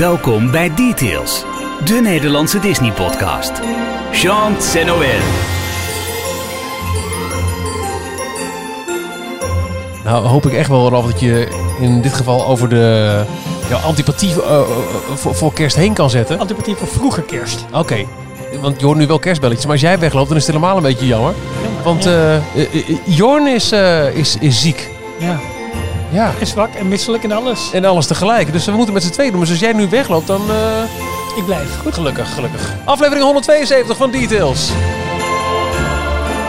Welkom bij Details, de Nederlandse Disney-podcast. Jean Noël. Nou hoop ik echt wel, Ralf, dat je in dit geval over de ja, antipathie eh, eh, voor, voor kerst heen kan zetten. Antipathie voor vroeger kerst. Oké, want je hoort nu wel kerstbelletjes. Maar als jij wegloopt, dan is het helemaal een beetje jammer. Want Ja. eh, Jorn is, eh, is, is ziek. Ja. Ja. En zwak en misselijk en alles. En alles tegelijk. Dus we moeten met z'n tweeën doen. Dus als jij nu wegloopt, dan... eh, Ik blijf. Goed. Gelukkig, gelukkig. Aflevering 172 van Details.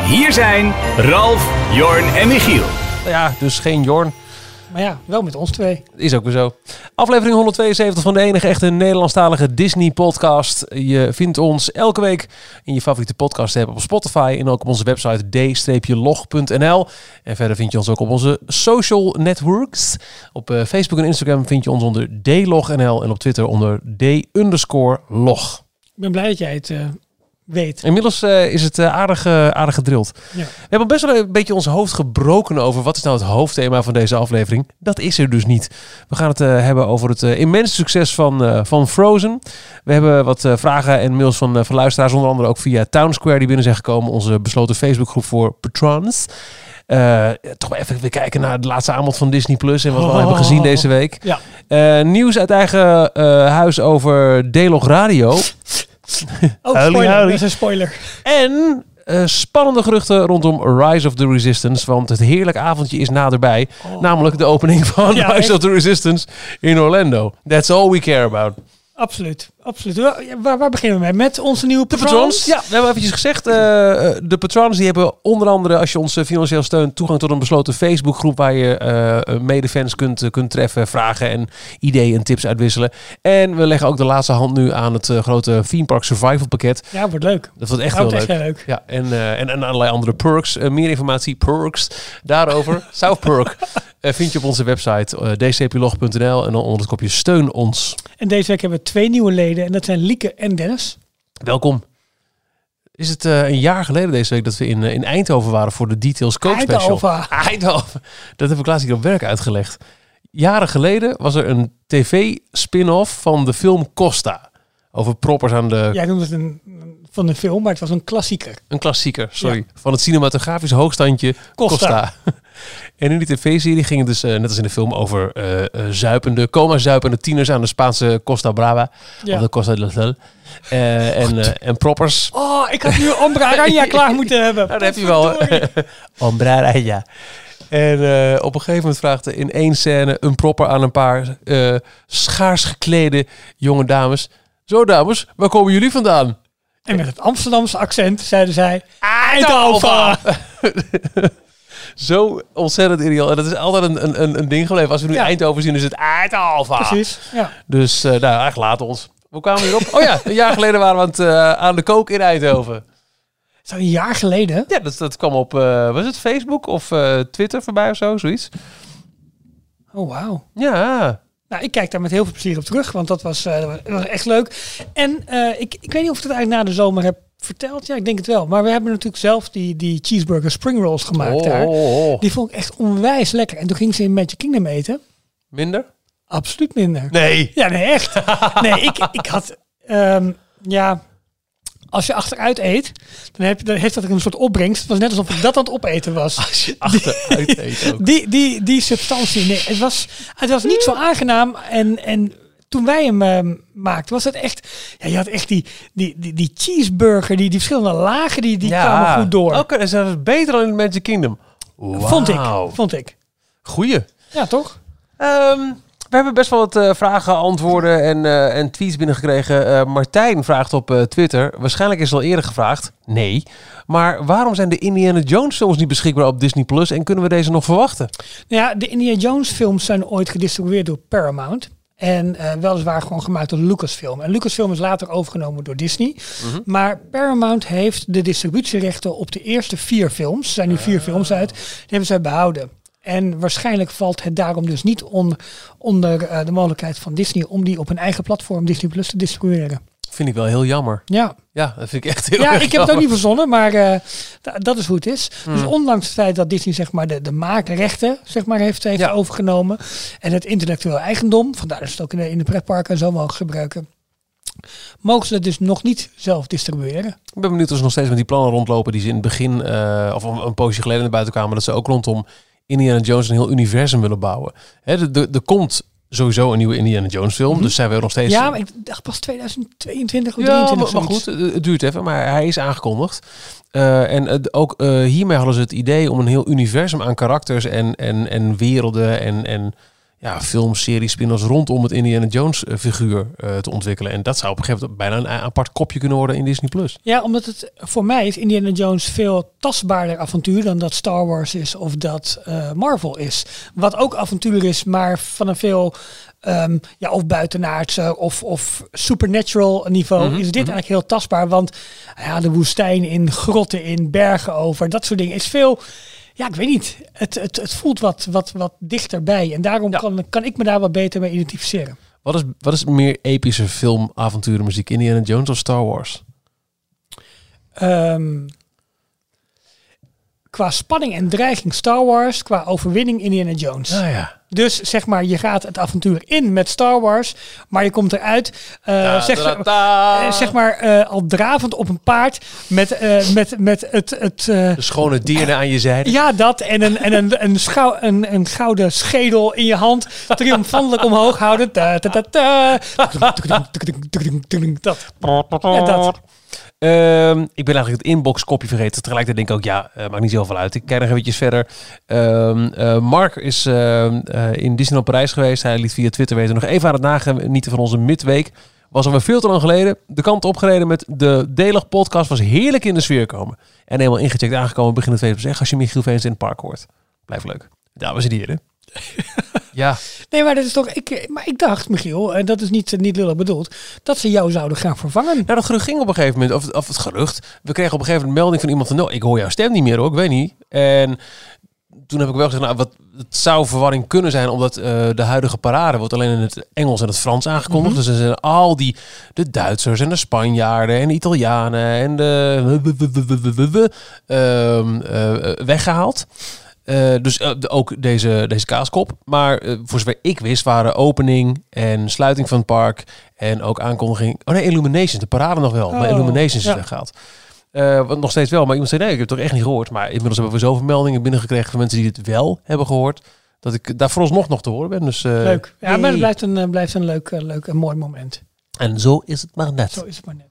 Hier zijn Ralf, Jorn en Michiel. Nou ja, dus geen Jorn. Maar ja, wel met ons twee. Is ook weer zo. Aflevering 172 van de enige echte Nederlandstalige Disney-podcast. Je vindt ons elke week in je favoriete podcast app op Spotify en ook op onze website d-log.nl. En verder vind je ons ook op onze social networks. Op eh, Facebook en Instagram vind je ons onder dlognl en op Twitter onder d-log. Ik ben blij dat jij het eh, weet. Inmiddels eh, is het eh, aardig, eh, aardig gedrild. Ja. We hebben best wel een beetje ons hoofd gebroken over wat is nou het hoofdthema van deze aflevering. Dat is er dus niet. We gaan het hebben over het immense succes van, van Frozen. We hebben wat vragen en mails van, van luisteraars, onder andere ook via Townsquare die binnen zijn gekomen. Onze besloten Facebookgroep voor patrons. Toch even weer kijken naar het laatste aanbod van Disney Plus en wat we al Oh. hebben gezien deze week. Ja. Nieuws uit eigen huis over D-Log Radio. Oh, Huilie, spoiler. huilie. Dat is een spoiler. En eh, spannende geruchten rondom Rise of the Resistance. Want het heerlijk avondje is naderbij. Namelijk de opening van Ja, Rise echt. of the Resistance in Orlando. That's all we care about. Absoluut. Absoluut. Waar, waar, beginnen we mee? Met onze nieuwe patrons? patrons. Ja, we hebben eventjes gezegd. eh, de patrons die hebben onder andere, als je ons financieel steunt, toegang tot een besloten Facebookgroep waar je eh, medefans kunt, eh, kunt treffen, vragen en ideeën en tips uitwisselen. En we leggen ook de laatste hand nu aan het grote Theme Park Survival pakket. Ja, wordt leuk. Dat wordt echt heel leuk. leuk. Ja, en, en, en allerlei andere perks. Meer informatie, perks, daarover. South Perk vind je op onze website uh, dcplog.nl en dan onder het kopje steun ons. En deze week hebben we twee nieuwe leden. En dat zijn Lieke en Dennis. Welkom. Is het eh, een jaar geleden deze week dat we in, eh, in Eindhoven waren voor de Details Coach Special? Eindhoven. Eindhoven. Dat heb ik laatst hier op werk uitgelegd. Jaren geleden was er een tv-spin-off van de film Costa. Over proppers aan de... Jij noemde het een, van een film, maar het was een klassieker. Een klassieker, sorry. Van het cinematografisch hoogstandje Costa. Costa. En in die tv-serie ging het dus, eh, net als in de film, over eh, zuipende, coma-zuipende tieners aan de Spaanse Costa Brava. Ja. Of de Costa del Sol. Eh, en, en proppers. Oh, ik had nu Ombra Aranja klaar moeten hebben. Nou, daar heb je wel. Ombrara, ja. En op een gegeven moment vraagt er in één scène een propper aan een paar schaars geklede jonge dames. Zo dames, waar komen jullie vandaan? En met het Amsterdamse accent zeiden zij... Eindhoven! Zo ontzettend ideaal. En dat is altijd een, een, een, ding gebleven. Als we nu Ja. Eindhoven zien, is het Eindhoven. Precies, ja. Dus uh, nou, eigenlijk laat ons. Hoe kwamen we hierop? Oh ja, een jaar geleden waren we aan, het, uh, aan de kook in Eindhoven. Dat een jaar geleden? Ja, dat, dat kwam op, uh, was het Facebook of uh, Twitter voorbij of zo, zoiets. Oh, wauw. Ja. Nou, ik kijk daar met heel veel plezier op terug, want dat was, uh, dat was echt leuk. En uh, ik, ik weet niet of ik het eigenlijk na de zomer heb verteld. Ja, ik denk het wel. Maar we hebben natuurlijk zelf die, die cheeseburger spring rolls gemaakt oh, daar. Oh, oh. Die vond ik echt onwijs lekker. En toen ging ze in Magic Kingdom eten. Minder? Absoluut minder. Nee. Ja, nee, echt. nee, ik, ik had... Um, ja, als je achteruit eet, dan, heb je, dan heeft dat een soort opbrengst. Het was net alsof ik dat aan het opeten was. Als je achteruit eet ook. Die, die, die substantie, nee. Het was, het was niet zo aangenaam. En, en toen wij hem uh, maakten, was het echt... Ja, je had echt die, die, die, die cheeseburger, die, die verschillende lagen, die, die ja. kwamen goed door. Oké, okay, dat is beter dan in Magic Kingdom. Wow. Vond ik, vond ik. Goeie. Ja, toch? Um, we hebben best wel wat uh, vragen, antwoorden en, uh, en tweets binnengekregen. Uh, Martijn vraagt op Twitter, waarschijnlijk is het al eerder gevraagd. Nee. Maar waarom zijn de Indiana Jones films niet beschikbaar op Disney Plus en kunnen we deze nog verwachten? Nou ja, de Indiana Jones films zijn ooit gedistribueerd door Paramount. En uh, weliswaar gewoon gemaakt door Lucasfilm. En Lucasfilm is later overgenomen door Disney. Mhm. Mm -hmm. Maar Paramount heeft de distributierechten op de eerste vier films. Er zijn nu vier films uit. Die hebben zij behouden. En waarschijnlijk valt het daarom dus niet onder, onder uh, de mogelijkheid van Disney om die op een eigen platform Disney Plus te distribueren. Vind ik wel heel jammer. Ja, Ja, dat vind ik echt heel ja erg ik heb het ook niet verzonnen, maar eh, da- dat is hoe het is. Dus Hmm. ondanks het feit dat Disney zeg maar, de, de maakrechten zeg maar, heeft, heeft Ja. overgenomen en het intellectueel eigendom, vandaar dat ze het ook in de, in de pretparken en zo mogen gebruiken, mogen ze het dus nog niet zelf distribueren. Ik ben benieuwd of ze nog steeds met die plannen rondlopen die ze in het begin, eh, of een, een poosje geleden naar buiten kwamen, dat ze ook rondom Indiana Jones een heel universum willen bouwen. Hè, er komt sowieso een nieuwe Indiana Jones film, Mhm. dus zijn we nog steeds... Ja, maar ik dacht pas 2022 of Ja, maar, 23 maar goed, het het duurt even, maar hij is aangekondigd. Eh, en het- ook eh, hiermee hadden ze het idee om een heel universum aan karakters en, en, en werelden en, en ja, filmseries, spin-offs rondom het Indiana Jones eh, figuur eh, te ontwikkelen. En dat zou op een gegeven moment bijna een apart kopje kunnen worden in Disney+. Plus. Ja, omdat het voor mij is Indiana Jones veel tastbaarder avontuur dan dat Star Wars is of dat eh, Marvel is. Wat ook avontuur is, maar van een veel ehm, ja, of buitenaardse of, of supernatural niveau Mhm, is dit mhm. eigenlijk heel tastbaar. Want ja, de woestijn in, grotten in, bergen over, dat soort dingen is veel. Ja, ik weet niet. Het, het, het voelt wat, wat, wat dichterbij. En daarom Ja. kan, kan ik me daar wat beter mee identificeren. Wat is, wat is meer epische film, avonturen, muziek? Indiana Jones of Star Wars? Ehm, qua spanning en dreiging Star Wars, qua overwinning Indiana Jones. Nou ja. Dus zeg maar, je gaat het avontuur in met Star Wars, maar je komt eruit, eh, zeg, zeg maar, eh, al dravend op een paard met, eh, met, met het, het De schone dieren aan je zijde. ja, dat en een, en een, een, schou, een, een gouden schedel in je hand, triomfantelijk omhoog houden. Ja, dat. Ehm, ik ben eigenlijk het inbox-kopje vergeten. Tegelijkertijd denk ik ook, ja, eh, maakt niet zoveel uit. Ik kijk nog eventjes verder. Ehm, eh, Mark is ehm, eh, in Disneyland Parijs geweest. Hij liet via Twitter weten nog even aan het nagenieten van onze midweek. Was alweer veel te lang geleden. De kant opgereden met de Delig podcast. Was heerlijk in de sfeer komen. En helemaal ingecheckt aangekomen. Begin de tweede zeg als je Michiel Veens in het park hoort. Blijft leuk. Dames en heren. Ja, Nee, maar dat is toch. Ik, maar ik dacht, Michiel, en dat is niet, niet lullig bedoeld, dat ze jou zouden gaan vervangen. Nou, dat gerucht ging op een gegeven moment, of, of het gerucht. We kregen op een gegeven moment melding van iemand van, nou, ik hoor jouw stem niet meer hoor, ik weet niet. En toen heb ik wel gezegd, nou, wat, het zou verwarring kunnen zijn, omdat eh, de huidige parade wordt alleen in het Engels en het Frans aangekondigd. Dus er zijn al die, de Duitsers en de Spanjaarden en de Italianen en de ehm, eh, weggehaald. Eh, dus eh, de- ook deze, deze kaaskop. Maar eh, voor zover ik wist, waren opening en sluiting van het park en ook aankondiging. Oh nee, Illuminations, de parade nog wel. maar Oh, Illuminations ja. is weggehaald. Eh wat nog steeds wel. Maar iemand zei, nee, ik heb het toch echt niet gehoord. Maar inmiddels hebben we zoveel meldingen binnengekregen van mensen die het wel hebben gehoord. Dat ik daar vooralsnog nog te horen ben. Dus, Leuk. Ja, maar het blijft een, blijft een leuk, leuk en mooi moment. En zo is het maar net. Zo is het maar net.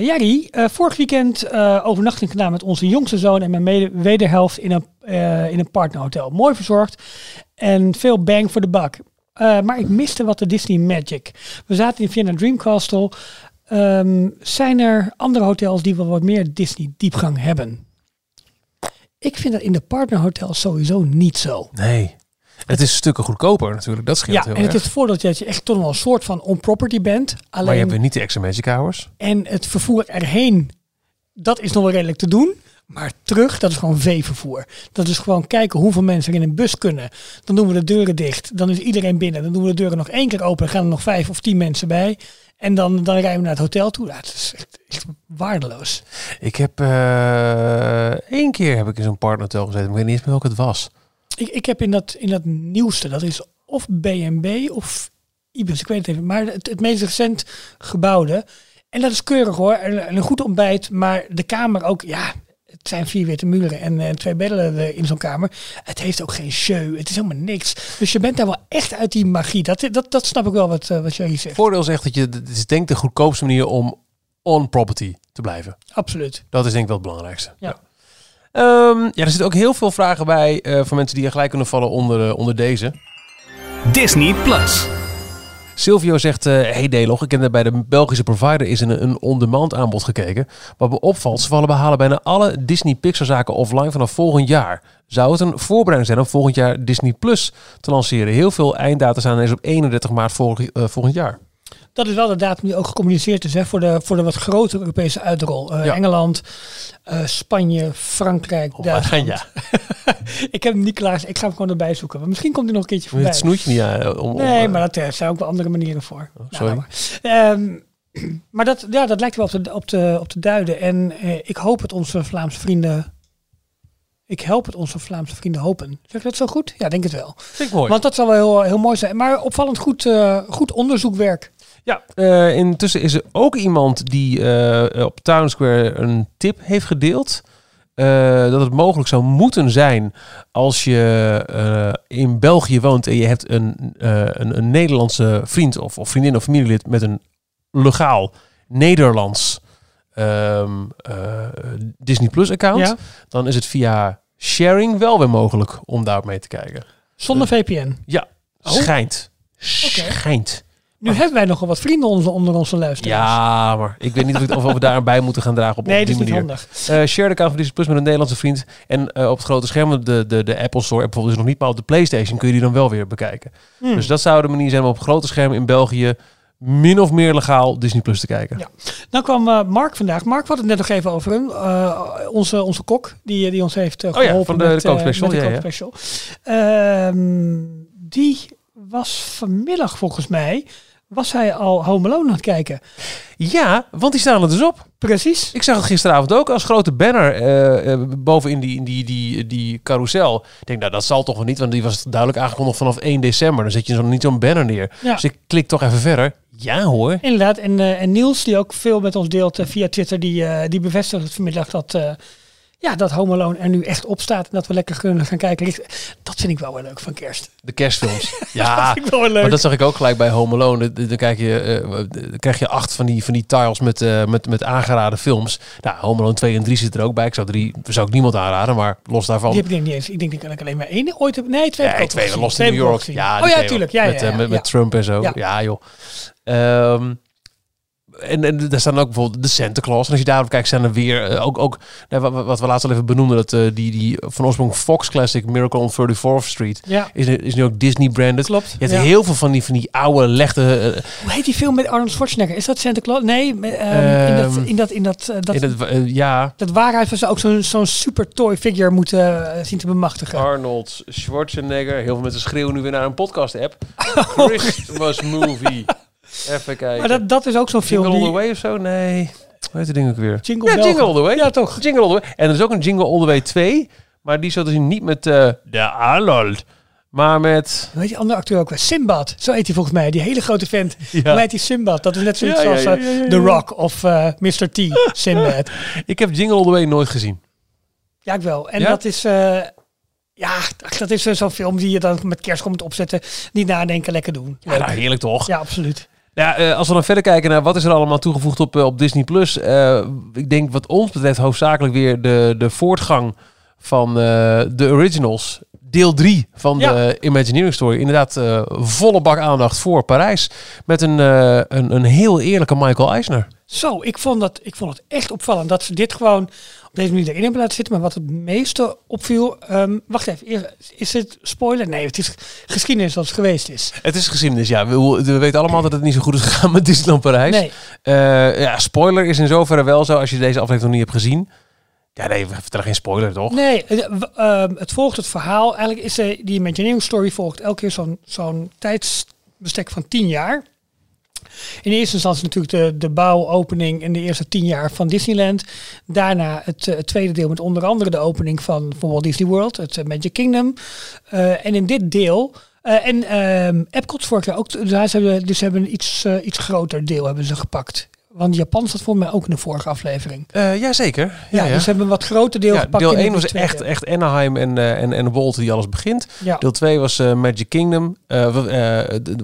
Eh Jari, eh, vorig weekend eh, overnachting gedaan met onze jongste zoon en mijn wederhelft in een, in een partnerhotel. Mooi verzorgd en veel bang voor de. Eh, maar ik miste wat de Disney Magic. We zaten in Vienna Dreamcastle. Ehm, zijn er andere hotels die wel wat meer Disney diepgang hebben? Ik vind dat in de partnerhotels sowieso niet zo. Nee. Het is stukken goedkoper natuurlijk. Dat scheelt Ja, heel en het is het voordeel dat je echt toch wel een soort van on-property bent. Alleen Maar je hebt niet de extra magic hours. En het vervoer erheen, dat is nog wel redelijk te doen. Maar terug, dat is gewoon veevervoer. Dat is gewoon kijken hoeveel mensen er in een bus kunnen. Dan doen we de deuren dicht. Dan is iedereen binnen. Dan doen we de deuren nog één keer open. Dan gaan er nog vijf of tien mensen bij. En dan, dan rijden we naar het hotel toe. Het is echt, echt waardeloos. Ik heb eh één keer heb ik in zo'n partnerhotel gezeten. Maar ik weet niet eens meer welke het was. Ik, ik heb in dat, in dat nieuwste, dat is of B&B of Ibis, ik weet het even. Maar het, het meest recent gebouwde. En dat is keurig hoor. En, en een goed ontbijt. Maar de kamer ook, ja, het zijn vier witte muren en, en twee bedden er in zo'n kamer. Het heeft ook geen show. Het is helemaal niks. Dus je bent daar wel echt uit die magie. Dat, dat, dat snap ik wel wat, eh, wat jij hier zegt. Voordeel is echt dat je, het is denk ik de goedkoopste manier om on property te blijven. Absoluut. Dat is denk ik wel het belangrijkste. Ja. Ehm, ja, er zitten ook heel veel vragen bij eh van mensen die er gelijk kunnen vallen onder, eh, onder deze. Disney Plus. Silvio zegt, eh hey Delog, ik heb bij de Belgische provider is een, een on-demand aanbod gekeken. Wat me opvalt, ze vallen behalen bijna alle Disney Pixar zaken offline vanaf volgend jaar. Zou het een voorbereiding zijn om volgend jaar Disney Plus te lanceren? Heel veel einddata staan ineens op 31 maart volg- volgend jaar. Dat is wel de datum die ook gecommuniceerd is hè, voor, de, voor de wat grotere Europese uitrol. Eh, Ja. Engeland, eh, Spanje, Frankrijk, Oh, Duitsland. ja. ik heb hem niet klaar. Ik ga hem gewoon erbij zoeken. Maar misschien komt hij nog een keertje voorbij. het snoetje niet aan? Om, Nee, eh, maar dat er zijn ook wel andere manieren voor. Nou, sorry. maar Ehm, maar dat, ja, dat lijkt wel op te, op te, op te duiden. En eh, ik hoop het onze Vlaamse vrienden... Ik help het onze Vlaamse vrienden hopen. Zeg ik dat zo goed? Ja, denk het wel. Vind ik mooi. Want dat zal wel heel, heel mooi zijn. Maar opvallend goed, eh, goed onderzoekwerk. Ja, eh, intussen is er ook iemand die eh, op Town Square een tip heeft gedeeld. eh, dat het mogelijk zou moeten zijn als je in België woont en je hebt een, een, een Nederlandse vriend of, of vriendin of familielid met een legaal Nederlands ehm, eh, Disney Plus account. Ja? Dan is het via sharing wel weer mogelijk om daarop mee te kijken. Zonder VPN. Ja, Oh. schijnt. Nu hebben wij nogal wat vrienden onder, onder onze luisteraars. Ja, maar ik weet niet of, ik- of we daar een bij moeten gaan dragen op, Nee, op dat die is niet manier. handig. Eh share de account van Disney Plus met een Nederlandse vriend. En eh, op het grote scherm, de, de, de Apple Store, bijvoorbeeld is nog niet, maar op de PlayStation kun je die dan wel weer bekijken. Hmm. Dus dat zou de manier zijn om op het grote scherm in België min of meer legaal Disney Plus te kijken. Ja. Dan kwam eh, Mark vandaag. Mark, hadden het net nog even over hem. Onze, onze kok, die, die ons heeft eh, Oh ja, geholpen van de- met, de kookspecial, met de ja, ja. kookspecial. Ehm, die was vanmiddag volgens mij, was hij al Home Alone aan het kijken. Ja, want die staan er dus op. Precies. Ik zag het gisteravond ook als grote banner eh eh, bovenin die, in die, die, die carousel. Ik denk, nou dat zal toch wel niet, want die was duidelijk aangekondigd vanaf 1 december. Dan zet je zo niet zo'n banner neer. Ja. Dus ik klik toch even verder. Ja hoor. Inderdaad. En, eh, en Niels, die ook veel met ons deelt via Twitter, die, die bevestigt vanmiddag dat, ja, dat Home Alone er nu echt op staat. En dat we lekker kunnen gaan kijken. Dat vind ik wel wel leuk van kerst. De kerstfilms. Ja, Dat vind ik wel wel leuk. maar dat zag ik ook gelijk bij Home Alone. Dan, kijk je, eh, dan krijg je acht van die, van die tiles met, eh, met, met aangeraden films. Nou, Home Alone 2 en 3 zit er ook bij. Ik zou drie zou ik niemand aanraden, maar los daarvan. Die heb ik denk niet eens. Ik denk dat ik alleen maar één ooit heb. Nee, twee weet gezien. Lost in Twee New York. Ja, oh ja, tuurlijk. Ja, met, ja, eh, ja, met, Trump en zo. Ja, Ja. joh. Ehm, en, en daar staan ook bijvoorbeeld de Santa Claus. En als je daarop kijkt, zijn er weer eh, ook, ook nou, wat, wat we laatst al even benoemden, dat eh, die, die van oorsprong Fox Classic Miracle on 34th Street Ja, is, is nu ook Disney branded. klopt. Je hebt Ja. heel veel van die, van die oude, lechte... eh, Hoe heet die film met Arnold Schwarzenegger? Is dat Santa Claus? Nee, met, ehm, in dat, Ehm, in dat, in dat, dat, in eh, ja, dat waarheid was ook zo'n zo'n super toy figure moeten zien te bemachtigen. Arnold Schwarzenegger. Heel veel mensen schreeuwen nu weer naar een podcast-app. Oh. Christmas movie. Even kijken. maar dat, dat is ook zo'n film Jingle All The. Way of zo? Nee. Hoe heet die ding ook weer? Jingle ja, Bell Jingle All The Way. Ja, toch. Jingle All The Way. En er is ook een Jingle All The Way 2. Maar die zo te zien niet met eh, de Arnold. Maar met... Hoe heet die andere acteur ook weer? Sinbad. Zo heet hij volgens mij. Die hele grote vent. Ja. Hoe heet die Sinbad? Dat is net zoiets Ja, ja, als ja, eh, ja, ja, The. Rock of eh, Mr. T. Sinbad. Ik heb Jingle All The Way nooit gezien. Ja, ik wel. En Ja? dat is... eh, ja, dat is eh, zo'n film die je dan met kerst komt opzetten. Niet nadenken, lekker doen. Ja, nou, heerlijk toch? Ja, absoluut. Ja, eh, als we dan verder kijken naar wat is er allemaal toegevoegd op, eh, op Disney Plus. eh, ik denk wat ons betreft hoofdzakelijk weer de, de voortgang van eh, de originals. Deel 3 van Ja. de Imagineering Story. Inderdaad, volle bak aandacht voor Parijs. Met een, een, een heel eerlijke Michael Eisner. Zo, ik vond, dat, ik vond het echt opvallend dat ze dit gewoon op deze manier erin hebben laten zitten. Maar wat het meeste opviel... ehm, wacht even, is het spoiler? Nee, het is geschiedenis zoals het geweest is. Het is geschiedenis, ja. We, we weten allemaal dat het niet zo goed is gegaan met Disneyland Parijs. Nee, Eh, ja, spoiler is in zoverre wel zo als je deze aflevering nog niet hebt gezien. Ja, nee, we vertellen geen spoiler, toch? nee het, w- ehm, het volgt het verhaal. Eigenlijk is eh, die Imagineering Story volgt elke keer zo'n zo'n tijdsbestek van tien jaar. In eerste instantie natuurlijk de, de bouwopening in de eerste tien jaar van Disneyland. Daarna het, eh, tweede deel met onder andere de opening van, van Walt Disney World, het eh, Magic Kingdom. Eh, en in dit deel, en ehm Epcot vorig jaar ook, daar ze hebben, dus hebben iets, iets groter deel hebben ze gepakt. Want Japan zat volgens mij ook in de vorige aflevering. Eh Jazeker. Ja, dus ze hebben een wat groter deel Ja, gepakt. deel in 1 dit was echt, echt Anaheim en, eh, en, en Walt die alles begint. Ja. Deel 2 was eh, Magic Kingdom,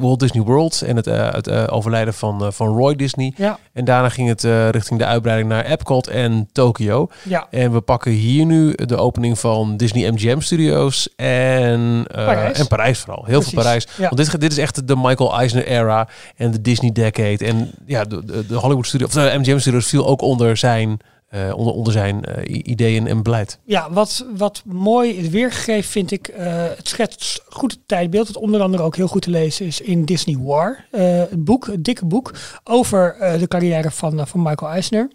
Walt Disney World en het, het overlijden van, van Roy Disney. Ja, En daarna ging het richting de uitbreiding naar Epcot en Tokyo. ja. En we pakken hier nu de opening van Disney MGM Studios en, Parijs. en Parijs vooral. Heel Precies, veel Parijs. ja. Want dit, dit is echt de Michael Eisner era en de Disney Decade. En ja, de, de, de Hollywood Studios, of de MGM Studios viel ook onder zijn eh, onder, onder zijn eh, ideeën en beleid. Ja, wat, wat mooi weergegeven vind ik, eh, het schetst goed het tijdbeeld. Het onder andere ook heel goed te lezen is in Disney War. het boek, het dikke boek, over de carrière van, van Michael Eisner.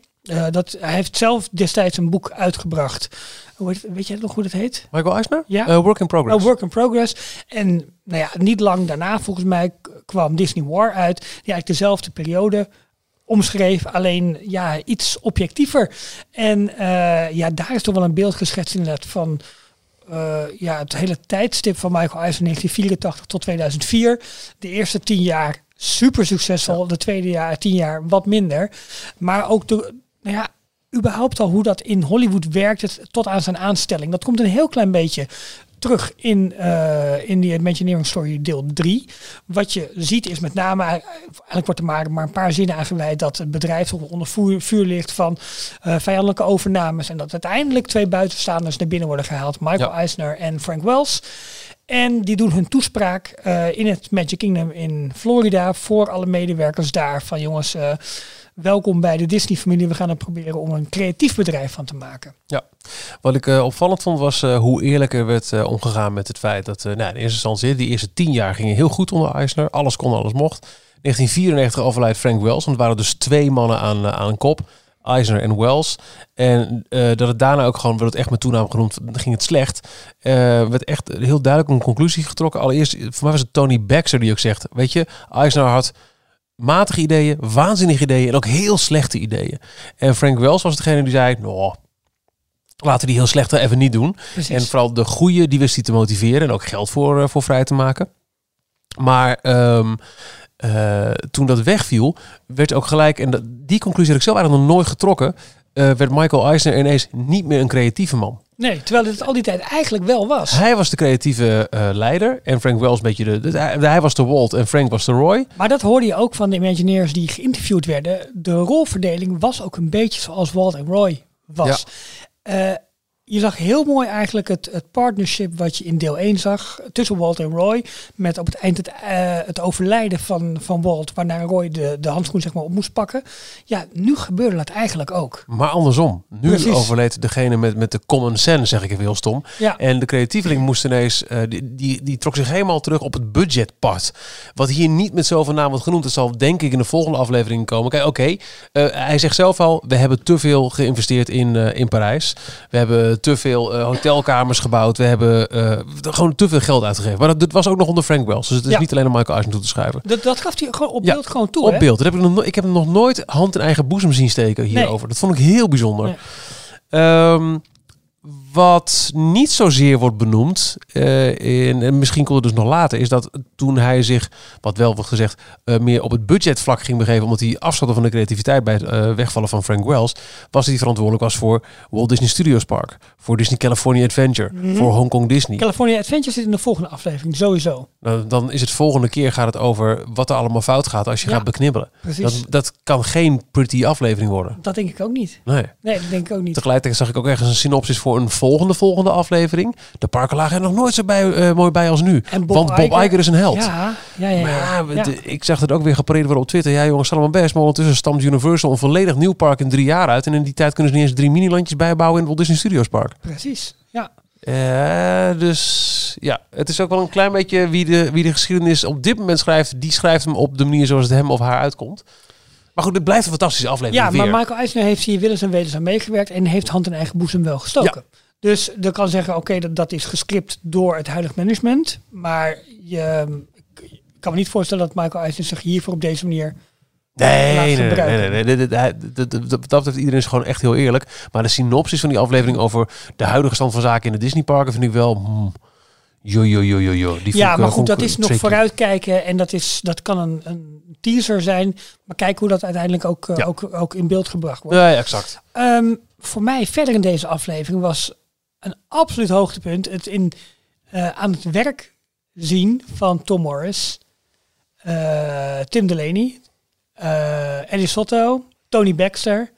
Dat, hij heeft zelf destijds een boek uitgebracht. Hoe heet, weet jij nog hoe dat heet? Michael Eisner? Ja. Eh, work in progress. Oh, Work in Progress. En nou ja, niet lang daarna volgens mij kwam Disney War uit. Die eigenlijk dezelfde periode omschreef, alleen ja, iets objectiever. En eh, ja, daar is toch wel een beeld geschetst inderdaad van eh, ja, het hele tijdstip van Michael Eisner 1984 tot 2004. De eerste tien jaar super succesvol, de tweede jaar, tien jaar wat minder. Maar ook de, nou ja, überhaupt al hoe dat in Hollywood werkt, het, tot aan zijn aanstelling. Dat komt een heel klein beetje terug in, eh in die Imagineering Story deel 3. Wat je ziet is met name, eh, eigenlijk wordt er maar, maar een paar zinnen aangeweid dat het bedrijf onder vuur, vuur ligt van eh, vijandelijke overnames. En dat uiteindelijk twee buitenstaanders naar binnen worden gehaald. Michael Ja. Eisner en Frank Wells. En die doen hun toespraak in het Magic Kingdom in Florida voor alle medewerkers daar. Van jongens, welkom bij de Disney-familie. We gaan er proberen om een creatief bedrijf van te maken. Ja, wat ik eh, opvallend vond was eh, hoe eerlijk er werd eh, omgegaan met het feit dat nou, in eerste instantie die eerste tien jaar gingen heel goed onder Eisner. Alles kon, alles mocht. 1994 overlijdt Frank Wells, want het waren dus twee mannen aan, aan kop. Eisner en Wells. En dat het daarna ook gewoon, werd het echt met toename genoemd, ging het slecht. Werd echt heel duidelijk een conclusie getrokken. Allereerst, voor mij was het Tony Baxter die ook zegt, weet je, Eisner had matige ideeën, waanzinnige ideeën en ook heel slechte ideeën. En Frank Wells was degene die zei, nou, laten we die heel slechte even niet doen. Precies. En vooral de goede, die wist hij te motiveren en ook geld voor, eh, voor vrij te maken. Maar ehm, eh, toen dat wegviel, werd ook gelijk, en dat, die conclusie heb ik zelf eigenlijk nog nooit getrokken, eh, werd Michael Eisner ineens niet meer een creatieve man. Nee, terwijl het al die tijd eigenlijk wel was. Hij was de creatieve eh, leider en Frank Wells een beetje de, de- hij, was de Walt en Frank was de Roy. Maar dat hoorde je ook van de Imagineers die geïnterviewd werden. De rolverdeling was ook een beetje zoals Walt en Roy was. Eh, je zag heel mooi eigenlijk het, het partnership wat je in deel 1 zag tussen Walt en Roy. Met op het eind het, eh, het overlijden van, van Walt, waarna Roy de, de handschoen zeg maar, op moest pakken. Ja, nu gebeurde dat eigenlijk ook. Maar andersom, nu Precies. overleed degene met, met de common sense, zeg ik even heel stom. Ja. En de creatieveling moest ineens, eh, die, die, die trok zich helemaal terug op het budgetpart. Wat hier niet met zoveel naam wordt genoemd. Dat zal denk ik in de volgende aflevering komen. Kijk, oké, eh, hij zegt zelf al, we hebben te veel geïnvesteerd in, in Parijs. We hebben te veel eh, hotelkamers gebouwd. We hebben eh, gewoon te veel geld uitgegeven. Maar dat, was ook nog onder Frank Wells. Dus het is Ja. niet alleen om Michael Eisner toe te schrijven. Dat, dat gaf hij gewoon op Ja, beeld gewoon toe. Op hè? beeld. Dat heb ik, nog, no- ik heb hem nog nooit hand in eigen boezem zien steken hierover. Dat vond ik heel bijzonder. Nee. Ehm, wat niet zozeer wordt benoemd, eh, in, en misschien komt het dus nog later, is dat toen hij zich, wat wel wordt gezegd, eh, meer op het budgetvlak ging begeven, omdat hij afzette van de creativiteit bij het eh, wegvallen van Frank Wells, was hij verantwoordelijk was voor Walt Disney Studios Park, voor Disney California Adventure, Mhm. voor Hong Kong Disney. California Adventure zit in de volgende aflevering, sowieso. Nou, dan is het volgende keer gaat het over wat er allemaal fout gaat als je Ja. gaat beknibbelen. Precies. Dat, dat kan geen pretty aflevering worden. Dat denk ik ook niet. Nee. Nee, dat denk ik ook niet. Tegelijkertijd zag ik ook ergens een synopsis voor een volgende volgende aflevering. De parken lagen er nog nooit zo bij, eh, mooi bij als nu. En Bob Want Bob Iger- Iger is een held. Ja, ja, ja. ja. Maar de- ik zag het ook weer gepareerd worden op Twitter. Ja jongens, allemaal best. Maar ondertussen stamt Universal een volledig nieuw park in drie jaar uit. En in die tijd kunnen ze niet eens drie minilandjes bijbouwen in het Walt Disney Studios Park. Precies. Ja. Eh, dus ja, het is ook wel een klein beetje wie de, wie de geschiedenis op dit moment schrijft. Die schrijft hem op de manier zoals het hem of haar uitkomt. Maar goed, het blijft een fantastische aflevering Ja, weer. maar Michael Eisner heeft hier willens en wetens aan meegewerkt en heeft hand in eigen boezem wel gestoken. Dus je kan zeggen, oké, dat, dat is gescript door het huidige management. Maar je, ik kan me niet voorstellen dat Michael Eisner zich hiervoor op deze manier... Nee, nee, nee, nee, dat- betreft iedereen is gewoon echt heel eerlijk. Maar de synopsis van die aflevering over de huidige stand van zaken in de Disneyparken vind ik wel... Hmm, jo, jo, jo, jo, jo. Die Ja, maar eh, goed, dat is nog vooruitkijken en dat, is, dat kan een, een teaser zijn. Maar kijk hoe dat uiteindelijk ook, eh, ook, ook in beeld gebracht wordt. Ja, ja, exact. Ehm, voor mij verder in deze aflevering was een absoluut hoogtepunt het in, eh, aan het werk zien van Tom Morris, eh, Tim Delaney, eh Eddie Sotto, Tony Baxter.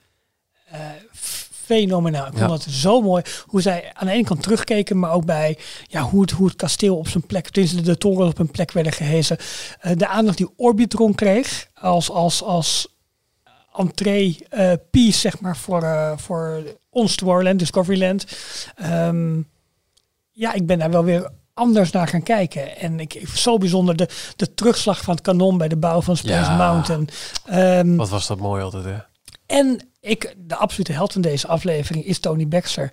Fenomenaal. Ik Ja. vond het zo mooi hoe zij aan de ene kant terugkeken, maar ook bij ja, hoe, het, hoe het kasteel op zijn plek, tenminste de torens op hun plek werden gehezen. Eh, de aandacht die Orbitron kreeg als, als, als entree eh, piece, zeg maar, voor, eh, voor ons Tomorrowland, Discoveryland. Ehm, ja, ik ben daar wel weer anders naar gaan kijken. En ik, ik zo bijzonder de, de terugslag van het kanon bij de bouw van Space Ja. Mountain. Ehm, Wat was dat mooi altijd, hè? en ik, de absolute held van deze aflevering is Tony Baxter.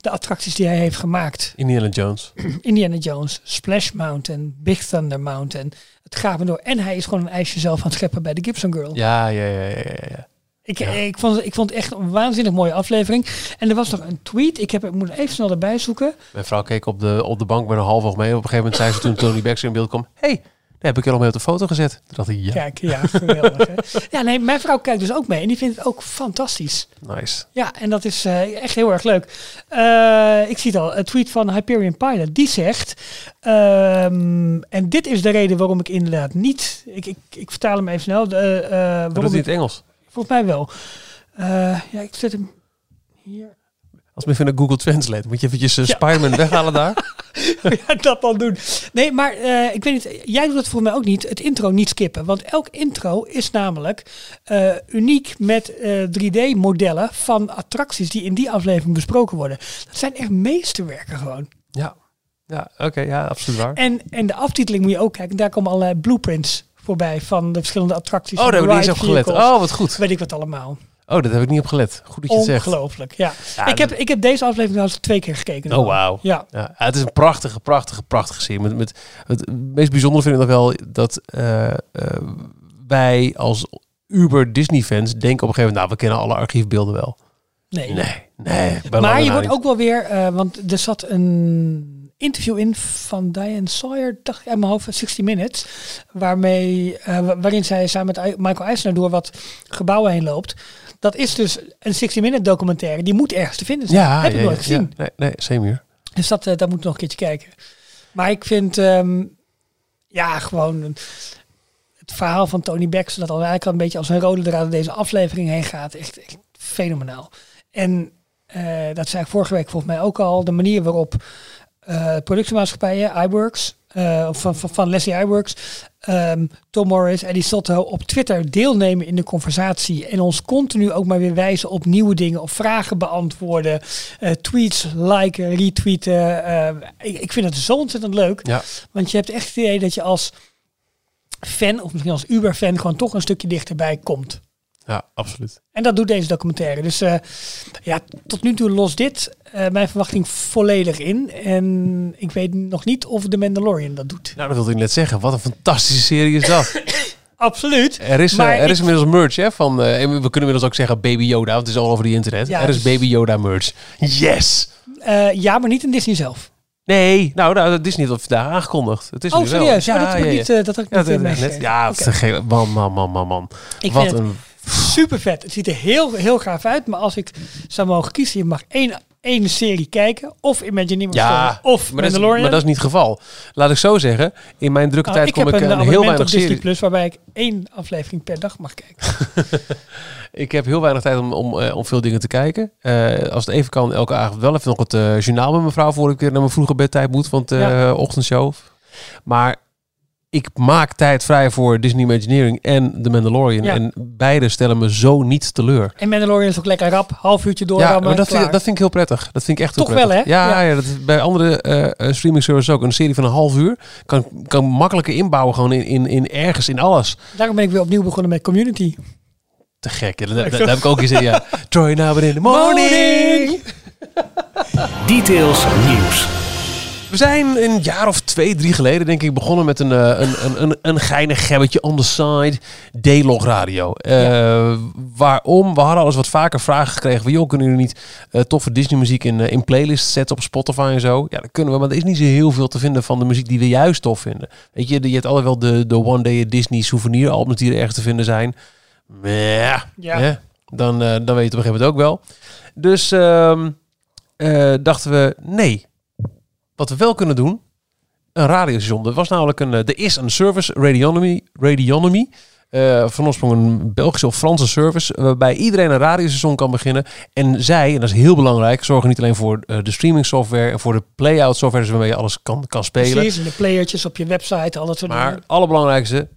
De attracties die hij heeft gemaakt. Indiana Jones. Indiana Jones, Splash Mountain, Big Thunder Mountain. Het gaat me door. En hij is gewoon een ijsje zelf aan het scheppen bij de Gibson Girl. Ja, ja, ja, ja, ja, ja. Ik, Ja. ik, vond, ik vond het echt een waanzinnig mooie aflevering. En er was nog een tweet. Ik, heb, ik moet even snel erbij zoeken. Mijn vrouw keek op de, op de bank met een half oog mee. Op een gegeven moment zei ze toen Tony Baxter in beeld kwam... hey, daar heb ik al mee op de foto gezet. Toen dacht ik, ja, Kijk, ja, geweldig. hè? Ja, nee, mijn vrouw kijkt dus ook mee. En die vindt het ook fantastisch. nice. Ja, en dat is eh, echt heel erg leuk. Eh, ik zie het al, een tweet van Hyperion Pilot. Die zegt, ehm, en dit is de reden waarom ik inderdaad niet... Ik, ik, ik vertaal hem even snel. De, eh, Waarom niet in ik, het Engels? volgens mij wel. Ja, ik zet hem hier. Als we vinden Google Translate, moet je eventjes uh, Ja. Spider-Man weghalen daar? ja, dat dan doen. Nee, maar eh, ik weet niet, jij doet het voor mij ook niet, het intro niet skippen. Want elk intro is namelijk eh, uniek met eh, 3D-modellen van attracties die in die aflevering besproken worden. Dat zijn echt meesterwerken gewoon. Ja, ja oké, ja, absoluut waar. En, en de aftiteling moet je ook kijken, daar komen allerlei blueprints voorbij van de verschillende attracties. Oh, daar van heb ik niet eens op gelet. Oh, wat goed. Weet ik wat allemaal. Oh, dat heb ik niet op gelet. Goed dat je het zegt. Ongelooflijk, ja. Ja, ik, heb, ik heb deze aflevering al twee keer gekeken. Oh, wauw. Ja, Ja, het is een prachtige, prachtige, prachtige serie. Met, met, het meest bijzondere vind ik nog wel dat eh, eh, wij als Uber Disney-fans denken op een gegeven moment... nou, we kennen alle archiefbeelden wel. nee. Nee, nee. Maar je wordt niet. ook wel weer, eh, want er zat een interview in van Diane Sawyer, dacht ik uit mijn hoofd, 60 Minutes, waarmee, wa- waarin zij samen met Michael Eisner door wat gebouwen heen loopt. Dat is dus een 60 Minute documentaire, die moet ergens te vinden zijn. Ja, Heb ik nooit gezien. Nee, nee, same hier. Dus dat, eh, dat moet nog een keertje kijken. Maar ik vind, ehm, ja, gewoon het verhaal van Tony Baxter, dat al eigenlijk al een beetje als een rode draad door deze aflevering heen gaat, echt, echt fenomenaal. En eh, dat zei ik vorige week volgens mij ook al, de manier waarop eh productiemaatschappijen, iWorks, eh, of van, van, van Leslie iWorks, ehm, Tom Morris, Eddie Sotto op Twitter deelnemen in de conversatie en ons continu ook maar weer wijzen op nieuwe dingen, op vragen beantwoorden, eh, tweets liken, retweeten. eh, ik, ik vind het zo ontzettend leuk, Ja. want je hebt echt het idee dat je als fan, of misschien als Uber-fan, gewoon toch een stukje dichterbij komt. Ja, absoluut. En dat doet deze documentaire. Dus eh, ja, tot nu toe lost dit eh, mijn verwachting volledig in. En ik weet nog niet of The Mandalorian dat doet. Nou, dat wilde ik net zeggen. Wat een fantastische serie is dat. Absoluut. Er is, eh, er ik- is inmiddels merch, hè? Van, en we kunnen inmiddels ook zeggen Baby Yoda, want het is al over die internet. Ja, er is dus- Baby Yoda merch. Yes! Ja, maar niet in Disney zelf. Nee, nou, nou dat is niet wat vandaag aangekondigd. Het is Oh, nu wel. serieus? Ja, dat heb ik niet, dat had ik Ja, niet dat net. Ja, man, man, man, man, man. Ik Wat een... super vet. Het ziet er heel, heel gaaf uit. Maar als ik zou mogen kiezen, je mag één, één serie kijken. Of Imagineering Ja, Story, of maar dat, is, Mandalorian. maar dat is niet het geval. Laat ik zo zeggen, in mijn drukke Nou, tijd ik kom ik een een heel weinig op Disney. Plus waarbij ik één aflevering per dag mag kijken. Ik heb heel weinig tijd om, om, eh, om veel dingen te kijken. Eh, als het even kan, elke avond wel even nog het eh, journaal met mijn vrouw... voor ik weer naar mijn vroege bedtijd moet, want Ja. ochtendshow. Maar ik maak tijd vrij voor Disney Imagineering en The Mandalorian. Ja. En beide stellen me zo niet teleur. En Mandalorian is ook lekker rap. Half uurtje door. Ja, maar dat vind, dat vind ik heel prettig. Dat vind ik echt heel Toch wel, hè? Ja, Ja. ja. dat is bij andere eh, eh, streaming services ook. Een serie van een half uur kan, kan makkelijker inbouwen gewoon in, in, in ergens, in alles. Daarom ben ik weer opnieuw begonnen met Community. Te gek. Ja, dat, dat, dat heb ik ook gezien. Ja. Troy now in the morning. Details nieuws. We zijn een jaar of twee, drie geleden denk ik begonnen met een, eh, een, een, een, een geinig gebbetje on the side. D-Log Radio. Eh, Waarom? We hadden al eens wat vaker vragen gekregen van... joh, kunnen jullie niet eh, toffe Disney muziek in, in playlists zetten op Spotify en zo? Ja, dat kunnen we, maar er is niet zo heel veel te vinden van de muziek die we juist tof vinden. Weet je, je hebt altijd wel de, de One Day Disney souvenir albums die er ergens te vinden zijn. Maar ja, Ja. hè, dan, dan weet je het op een gegeven moment ook wel. Dus ehm, eh, dachten we, nee, wat we wel kunnen doen, een radiostation. Er was namelijk een, er is een service, Radionomy, Radionomy eh, van oorsprong een Belgische of Franse service, waarbij iedereen een radiostation kan beginnen. En zij, en dat is heel belangrijk, zorgen niet alleen voor eh, de streaming software en voor de play-out software, dus waarmee je alles kan, kan spelen. Precies, en de playertjes op je website, al dat soort Maar dingen. het allerbelangrijkste,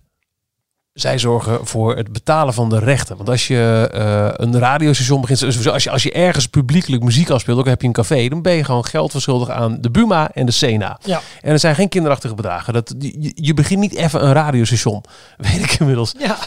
zij zorgen voor het betalen van de rechten. Want als je uh, een radiostation begint, dus als je, als je ergens publiekelijk muziek afspeelt, ook heb je een café, dan ben je gewoon geld verschuldigd aan de Buma en de Sena. Ja. En er zijn geen kinderachtige bedragen. Dat, je, je begint niet even een radiostation, weet ik inmiddels. Ja.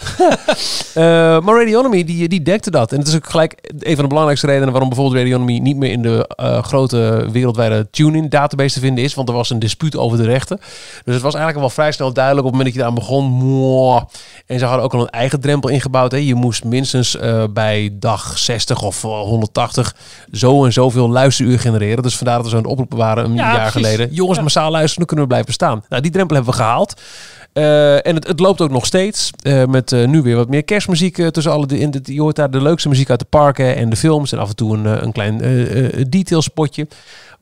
uh, maar Radionomy, die, die dekte dat. En het is ook gelijk een van de belangrijkste redenen waarom bijvoorbeeld Radionomy niet meer in de uh, grote wereldwijde tune-in database te vinden is. Want er was een dispuut over de rechten. Dus het was eigenlijk wel vrij snel duidelijk op het moment dat je daar begon. En ze hadden ook al een eigen drempel ingebouwd. Hè. Je moest minstens uh, bij dag 60 of 180 zo en zoveel luisteruur genereren. Dus vandaar dat we zo'n oproep waren een Ja, jaar precies. geleden. Jongens, Ja. massaal luisteren, dan kunnen we blijven staan. Nou, die drempel hebben we gehaald. Eh, en het, het loopt ook nog steeds. eh, met eh, nu weer wat meer kerstmuziek eh, tussen alle. De, in de, je hoort daar de leukste muziek uit de parken en de films. En af en toe een, eh, een klein eh, eh, detailspotje.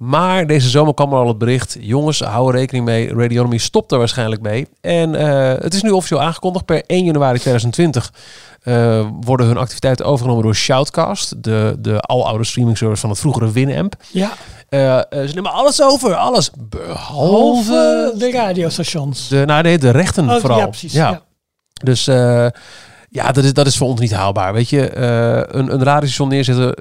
Maar deze zomer kwam er al het bericht. Jongens, hou er rekening mee. Radionomy stopt er waarschijnlijk mee. En eh, het is nu officieel aangekondigd. Per 1 januari 2020 eh, worden hun activiteiten overgenomen door Shoutcast. De, de aloude streaming service van het vroegere Winamp. ja. Eh, ze nemen alles over. Alles. Behalve de radiostations. de, nou, nee, de rechten Oh, vooral. Ja, precies. Ja. Ja. Dus ja, dat is, dat is voor ons niet haalbaar. Weet je, een, een radiostation neerzetten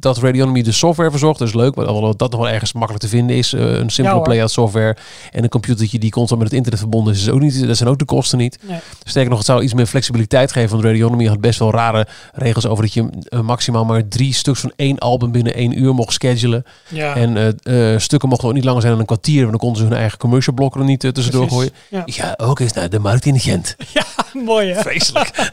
dat Radionomy de software verzorgt, dat is leuk. Maar alhoewel dat nog wel ergens makkelijk te vinden is. eh, een simpele hoor. play-out software en een computertje die constant met het internet verbonden is, is ook niet, dat zijn ook de kosten niet. Nee. Sterker nog, het zou iets meer flexibiliteit geven. Want Radionomy had best wel rare regels over dat je eh, maximaal maar drie stuks van één album binnen één uur mocht schedulen. Ja. En eh, stukken mochten ook niet langer zijn dan een kwartier. Want dan konden ze hun eigen commercial blokken er niet tussendoor Precies. gooien. Ja. Ook eens naar de markt in Gent. Mooi hè? Vreselijk.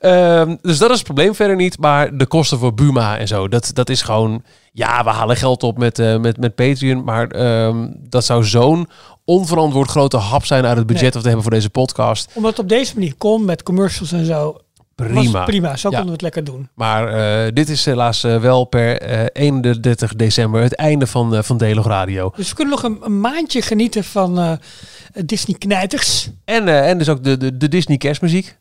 Ehm, dus dat is het probleem verder niet. Maar de kosten voor Buma en zo, dat, dat is gewoon... Ja, we halen geld op met, eh, met, met Patreon. Maar ehm, dat zou zo'n onverantwoord grote hap zijn uit het budget Nee. dat we hebben voor deze podcast. Omdat het op deze manier kon met commercials en zo. Prima. prima. Zo Ja. konden we het lekker doen. Maar eh, dit is helaas eh, wel per eh 31 december het einde van, van Delog Radio. Dus we kunnen nog een, een maandje genieten van Disney knijters. En, en dus ook de, de, de Disney kerstmuziek.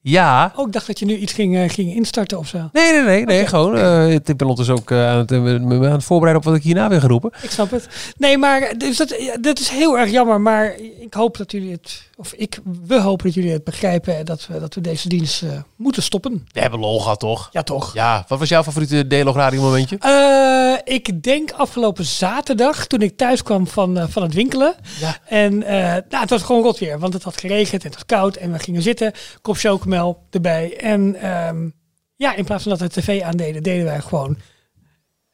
Ja. Oh, ik dacht dat je nu iets ging, eh, ging instarten of zo. Nee, nee, nee. nee gewoon. eh, ik ben ook eh, aan, het, aan het voorbereiden op wat ik hierna weer ga roepen. Ik snap het. Nee, maar dus dat, dat is heel erg jammer. Maar ik hoop dat jullie het, of ik, we hopen dat jullie het begrijpen. en Dat we, dat we deze dienst eh, moeten stoppen. We hebben lol gehad, toch? Ja, toch? Ja. Wat was jouw favoriete Delog Radio momentje? Eh, ik denk afgelopen zaterdag, toen ik thuis kwam van, eh, van het winkelen. Ja. En eh, nou, het was gewoon rot weer, want het had geregend en het was koud. En we gingen zitten, kop chocomel erbij. En ehm, ja, in plaats van dat we tv aandeden, deden wij gewoon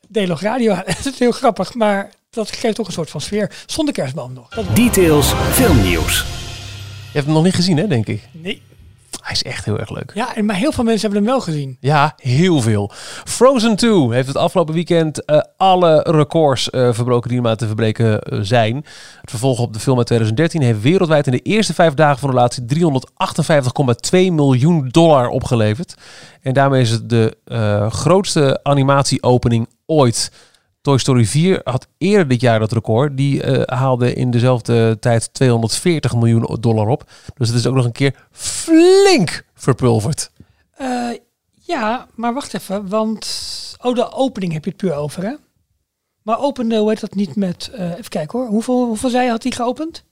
Delog Radio aan. Het is heel grappig, maar dat geeft toch een soort van sfeer. Zonder kerstboom nog. Details filmnieuws. Je hebt hem nog niet gezien, hè, denk ik. nee. Hij is echt heel erg leuk. Ja, maar heel veel mensen hebben hem wel gezien. Ja, heel veel. Frozen 2 heeft het afgelopen weekend eh, alle records eh, verbroken die er maar te verbreken eh, zijn. Het vervolg op de film uit 2013 heeft wereldwijd in de eerste vijf dagen van de relatie 358,2 miljoen dollar opgeleverd. En daarmee is het de grootste animatieopening ooit. Toy Story 4 had eerder dit jaar dat record. Die eh, haalde in dezelfde tijd 240 miljoen dollar op. Dus het is ook nog een keer flink verpulverd. Eh, ja, maar wacht even, want... Oh, de opening heb je het puur over, hè? Maar opende, hoe heet dat niet met... eh, even kijken hoor, hoeveel, hoeveel zij had hij geopend?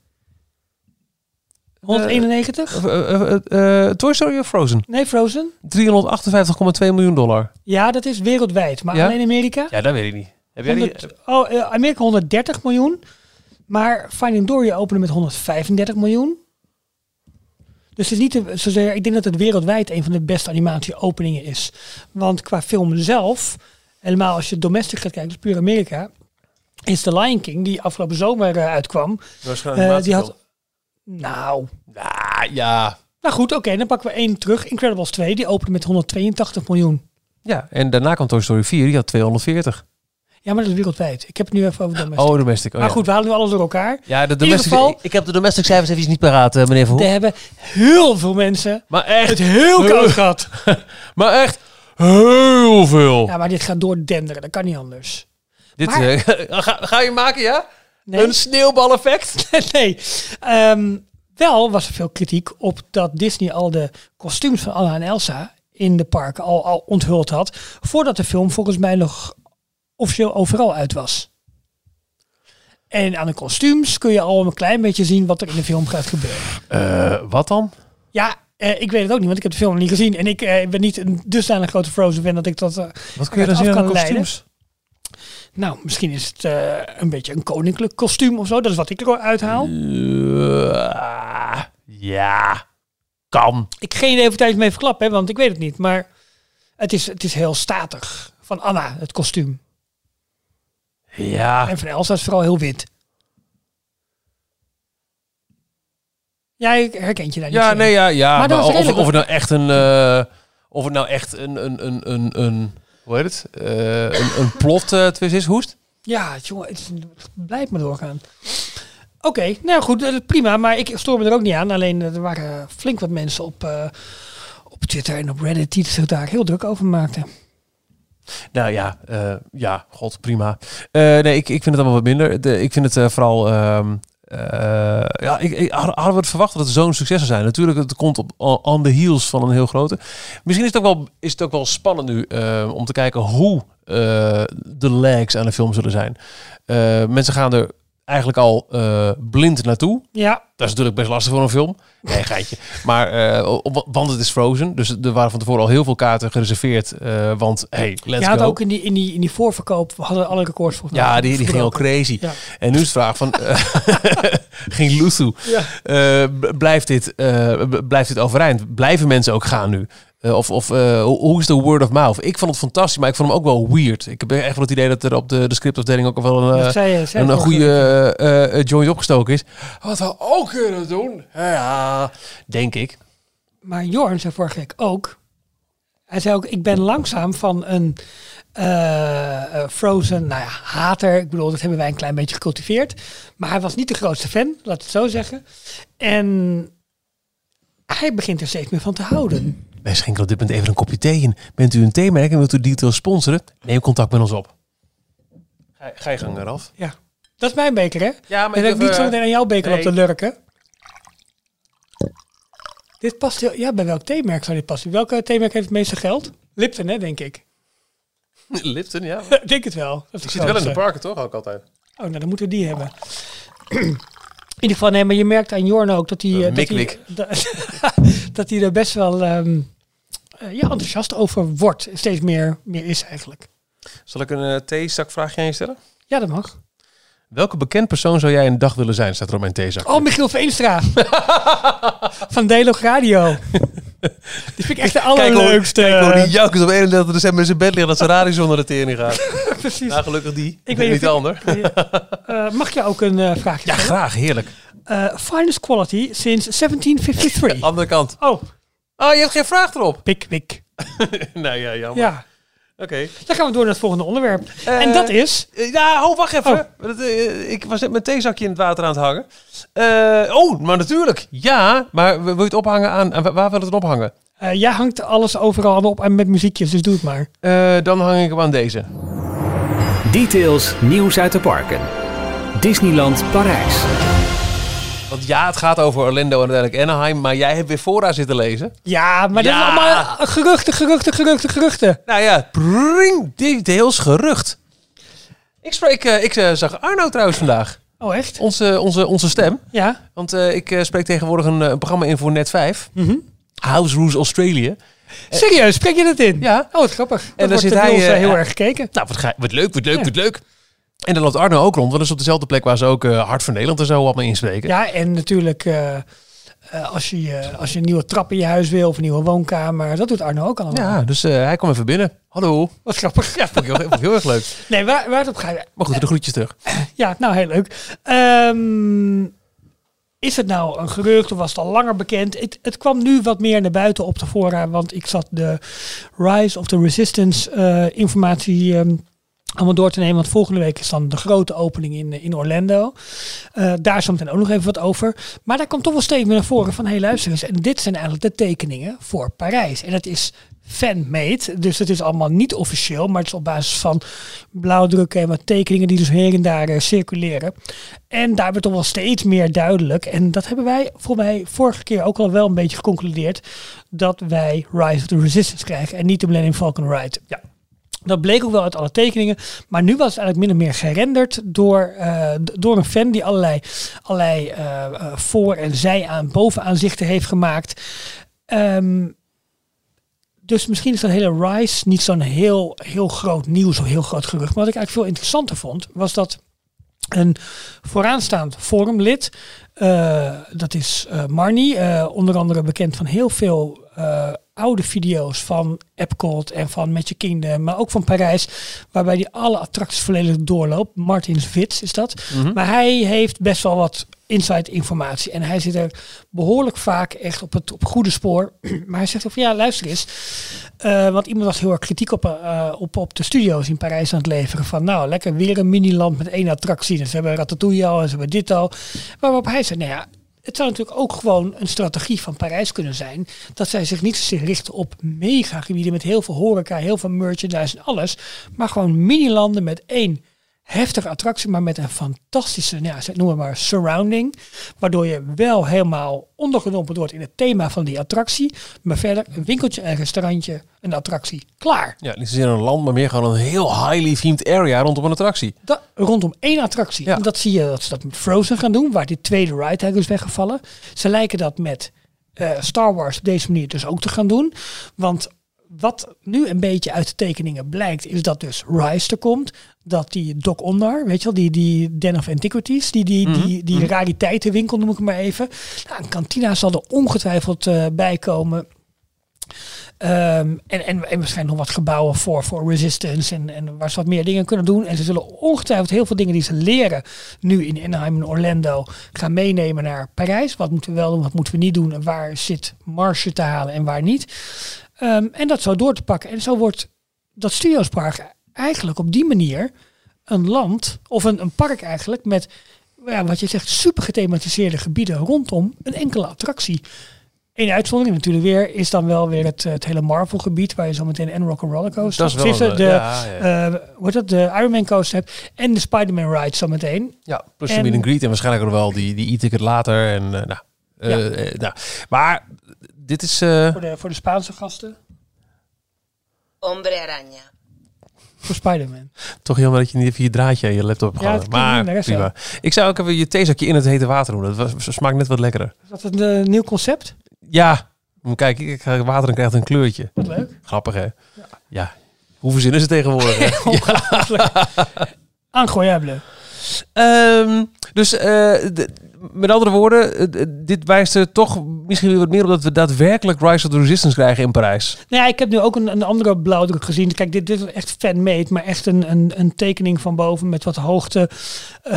191? Eh, eh, eh, eh, Toy Story of Frozen? nee, Frozen? 358,2 miljoen dollar. Ja, dat is wereldwijd, maar Ja? alleen Amerika? Ja, dat weet ik niet. Heb jij die? 100 oh, eh, Amerika 130 miljoen. Maar Finding Dory opende met 135 miljoen. Dus het is niet te, zozeer, ik denk dat het wereldwijd een van de beste animatieopeningen is. Want qua film zelf, helemaal als je domestic gaat kijken, dus puur Amerika, is The Lion King, die afgelopen zomer eh, uitkwam. eh, die had. Nou. Ah, ja. Nou goed, oké, dan pakken we één terug. Incredibles 2, die opende met 182 miljoen. Ja, en daarna kwam Toy Story 4, die had 240. Ja, maar dat is wereldwijd. Ik heb het nu even over domestic. Oh, domestic. Oh, maar ja. goed, we halen nu alles door elkaar. Ja, de ieder domestic. geval- ik, heb de domestic cijfers even niet paraat, eh, meneer Verhoek. Er hebben heel veel mensen Maar echt, het heel koud gehad. maar echt heel veel. Ja, maar dit gaat door denderen. Dat kan niet anders. Dit, maar- eh, ga, ga je maken, ja? Nee. Een sneeuwbaleffect? nee. Ehm, wel was er veel kritiek op dat Disney al de kostuums van Anna en Elsa in de parken al, al onthuld had. Voordat de film volgens mij nog officieel overal uit was. En aan de kostuums kun je al een klein beetje zien wat er in de film gaat gebeuren. Eh, wat dan? Ja, eh, ik weet het ook niet, want ik heb de film nog niet gezien. En ik eh, ben niet een dusdanig grote Frozen fan dat ik dat... Wat kun je dan zien aan de kostuums? nou, misschien is het een beetje een koninklijk kostuum of zo. Dat is wat ik eruit haal. Ja, kan. Ik geen idee of daar iets mee verklap, hè, want ik weet het niet. Maar het is, het is heel statig. Van Anna, het kostuum. Ja, En van Elsa is vooral heel wit. Jij herkent je daar niet ja zo nee, ja, ja. Maar of, of het nou echt een, eh, of het nou echt een, een, een, een, een hoe heet het? Eh, een, een plot eh, twist is, hoest? Ja, jongen, het, het blijft maar doorgaan. Oké, nou goed, prima. Maar ik stoor me er ook niet aan. Alleen er waren flink wat mensen op, op Twitter en op Reddit die zich daar heel druk over maakten. Nou ja, eh, ja, god, prima. Eh, nee, ik, ik vind het allemaal wat minder. De, ik vind het eh, vooral... ehm, eh, ja, ik, ik, hadden we het verwacht dat het zo'n succes zou zijn? Natuurlijk, het komt op on the heels van een heel grote. Misschien is het ook wel, is het ook wel spannend nu om te kijken hoe de legs aan de film zullen zijn. Mensen gaan er eigenlijk al eh, blind naartoe. Ja, Dat is natuurlijk best lastig voor een film. Nee, geitje. Maar, eh, op- want het is Frozen. Dus er waren van tevoren al heel veel kaarten gereserveerd. eh, want, hey, let's je had go. ook in die, in, die, in die voorverkoop, we hadden alle records volgens mij. Ja, die, die ging al crazy. Ja. En nu is de vraag van... ging Luthu. Ja. Blijft, dit, blijft dit overeind? Blijven mensen ook gaan nu? Eh, of of eh, hoe is de word of mouth? Ik vond het fantastisch, maar ik vond hem ook wel weird. Ik heb echt wel het idee dat er op de, de scriptafdeling ook wel een, eh, zei je- zei een, een goede joint opgestoken is. Wat we ook kunnen doen. Ja, denk ik. Maar Jorn zei vorige week ook. Hij zei ook, ik ben langzaam van een Frozen, nou ja, hater. Ik bedoel, dat hebben wij een klein beetje gecultiveerd. Maar hij was niet de grootste fan, laat het zo zeggen. En hij begint er steeds meer van te houden. Wij schenken op dit moment even een kopje thee in. Bent u een theemerk en wilt u details sponsoren? Neem contact met ons op. Ga, ga je gang eraf. Ja, dat is mijn beker, hè? Ja, En heb ik niet zo meteen aan jouw beker nee. op te lurken. Dit past heel... Ja, bij welk theemerk zou dit passen? Welke theemerk heeft het meeste geld? Lipton, hè, denk ik. Lipton, ja. Ik denk het wel. Dat Ik zit wel in de parken, toch? Ook altijd. Oh, nou, dan moeten we die hebben. In ieder geval, nee, maar je merkt aan Jorn ook dat hij, Uh, eh, dat, hij dat hij er best wel ehm, eh, ja, enthousiast over wordt. Steeds meer, meer is eigenlijk. Zal ik een uh, theezakvraagje aan je stellen? Ja, dat mag. Welke bekend persoon zou jij een dag willen zijn? Staat er op mijn theezak. Oh, Michiel Veenstra. Van Delog Radio. Die vind ik echt de allerleukste. Kijk hoe die Jaukes op 31 december in zijn bed ligt dat zijn radio zonder de tering gaat. Precies. Nou, gelukkig die. Ik weet niet ander. Eh, mag je ook een eh, vraagje Ja, stellen? graag. Heerlijk. Finest quality since 1753. Andere kant. Oh, Oh, je hebt geen vraag erop. pik, pik. nou ja, jammer. Ja, Oké. dan gaan we door naar het volgende onderwerp. Eh, en dat is... Eh, Ja, oh, wacht even. Oh. Dat, eh, ik was net mijn theezakje in het water aan het hangen. Eh, oh, maar natuurlijk. Ja, maar wil je het ophangen aan... aan- waar wil het ophangen? eh, jij hangt alles overal aan op en met muziekjes, dus doe het maar. Eh, dan hang ik hem aan deze. Details, nieuws uit de parken. Disneyland Parijs. Want ja, het gaat over Orlando en uiteindelijk Anaheim. Maar jij hebt weer fora zitten lezen. Ja, maar dat Ja. is allemaal geruchten, geruchten, geruchten, geruchten. Nou ja, bring details gerucht. Ik, spreek, eh, ik eh, zag Arno trouwens vandaag. Oh, echt? Onze, onze, onze stem. Ja. Want eh, ik eh, spreek tegenwoordig een, eh, een programma in voor Net 5. Mhm. House Rules Australia. Serieus, spreek je dat in? Ja. Oh, wat grappig. En dan dan zit hij, eh, heel ja. erg gekeken. Nou, wat, ga, wat leuk, wat leuk, Ja. wat leuk. En dan loopt Arno ook rond. Want dat is op dezelfde plek waar ze ook eh, Hart van Nederland en zo allemaal inspreken. Ja, en natuurlijk eh, eh, als, je, als je een nieuwe trap in je huis wil of een nieuwe woonkamer. Dat doet Arno ook allemaal. Ja, dus hij kwam even binnen. Hallo. Wat grappig. Ja. Vond ik heel, erg leuk. Nee, waar, waar het op gaat. Maar goed, de groetjes terug. Ja, nou heel leuk. Ehm, is het nou een gerucht of was het al langer bekend? Het, het kwam nu wat meer naar buiten op de fora, want ik zat de Rise of the Resistance informatie ehm, allemaal door te nemen. Want volgende week is dan de grote opening in, in Orlando. Eh, daar zometeen ook nog even wat over. Maar daar komt toch wel steeds meer naar voren van, hey luister eens, en dit zijn eigenlijk de tekeningen voor Parijs. En dat is fan-made, dus het is allemaal niet officieel, maar het is op basis van blauwdrukken en wat tekeningen die dus hier en daar eh, circuleren. En daar wordt toch wel steeds meer duidelijk. En dat hebben wij voor mij vorige keer ook al wel een beetje geconcludeerd. Dat wij Rise of the Resistance krijgen en niet de Millennium Falcon Ride. Ja. Dat bleek ook wel uit alle tekeningen. Maar nu was het eigenlijk min meer gerenderd door, uh, door een fan die allerlei, allerlei uh, voor- en zij aan bovenaanzichten heeft gemaakt. Um, dus misschien is dat hele Rise niet zo'n heel, heel groot nieuws of heel groot gerucht. Maar wat ik eigenlijk veel interessanter vond, was dat een vooraanstaand forumlid, uh, dat is Marnie, onder andere bekend van heel veel oude video's van Epcot en van Magic Kingdom, maar ook van Parijs, waarbij hij alle attracties volledig doorloopt. Martins Vits is dat. Mm -hmm. Maar hij heeft best wel wat inside informatie en hij zit er behoorlijk vaak echt op het op goede spoor. maar hij zegt ook van ja, luister eens, uh, want iemand was heel erg kritiek op, uh, op, op de studio's in Parijs aan het leveren van nou, lekker weer een miniland met één attractie. Dus ze hebben Ratatouille al en ze hebben dit al. Waarop hij zei, nou ja, het zou natuurlijk ook gewoon een strategie van Parijs kunnen zijn. Dat zij zich niet richten op megagebieden met heel veel horeca, heel veel merchandise en alles. Maar gewoon minilanden met één heftige attractie, maar met een fantastische, nou ja, zeg, noem maar surrounding. Waardoor je wel helemaal ondergedompeld wordt in het thema van die attractie. Maar verder een winkeltje, een restaurantje, een attractie, klaar. Ja, niet zozeer een land, maar meer gewoon een heel highly themed area rondom een attractie. Dat, rondom één attractie. Ja. En dat zie je dat ze dat met Frozen gaan doen, waar die tweede ride eigenlijk is weggevallen. Ze lijken dat met uh, Star Wars op deze manier dus ook te gaan doen. Want wat nu een beetje uit de tekeningen blijkt, is dat dus Rise er komt. Dat die Doc Ondar, weet je wel, die, die Den of Antiquities, die, die, mm -hmm. die, die rariteitenwinkel noem ik maar even. Nou, een kantina zal er ongetwijfeld uh, bij komen. Um, en, en, en waarschijnlijk nog wat gebouwen voor, voor Resistance en, en waar ze wat meer dingen kunnen doen. En ze zullen ongetwijfeld heel veel dingen die ze leren nu in Anaheim en Orlando gaan meenemen naar Parijs. Wat moeten we wel doen, wat moeten we niet doen en waar zit marge te halen en waar niet. Um, en dat zo door te pakken. En zo wordt dat Studiospark eigenlijk op die manier een land, of een, een park eigenlijk, met ja, wat je zegt, super gethematiseerde gebieden rondom een enkele attractie. Eén uitzondering natuurlijk weer is dan wel weer het, het hele Marvel gebied waar je zo meteen en Rock and Roller Coaster, dat is wel een, de, ja, ja. Uh, heet dat, de Iron Man Coaster hebt en de Spider-Man ride zo meteen. Ja, plus de meet and greet en waarschijnlijk ook nog wel die, die e-ticket later en uh, nou, uh, ja. nou, maar dit is voor de, voor de Spaanse gasten. Hombre araña. Voor Spider-Man. Toch jammer dat je niet even je draadje aan je laptop hebt Ja, maar prima. Ik zou ook even je theezakje in het hete water doen. Dat was, smaakt net wat lekkerder. Is dat een uh, nieuw concept? Ja, kijken, ik ga water en krijgt een kleurtje. Wat leuk. Grappig hè? Ja. ja. Hoe verzin is het tegenwoordig? Ja. Incroyable. Um, dus uh, de, met andere woorden, dit wijst er toch misschien weer wat meer op dat we daadwerkelijk Rise of the Resistance krijgen in Parijs. Nou ja, ik heb nu ook een, een andere blauwdruk gezien. Kijk, dit, dit is echt fan-made, maar echt een, een, een tekening van boven met wat hoogte. Uh,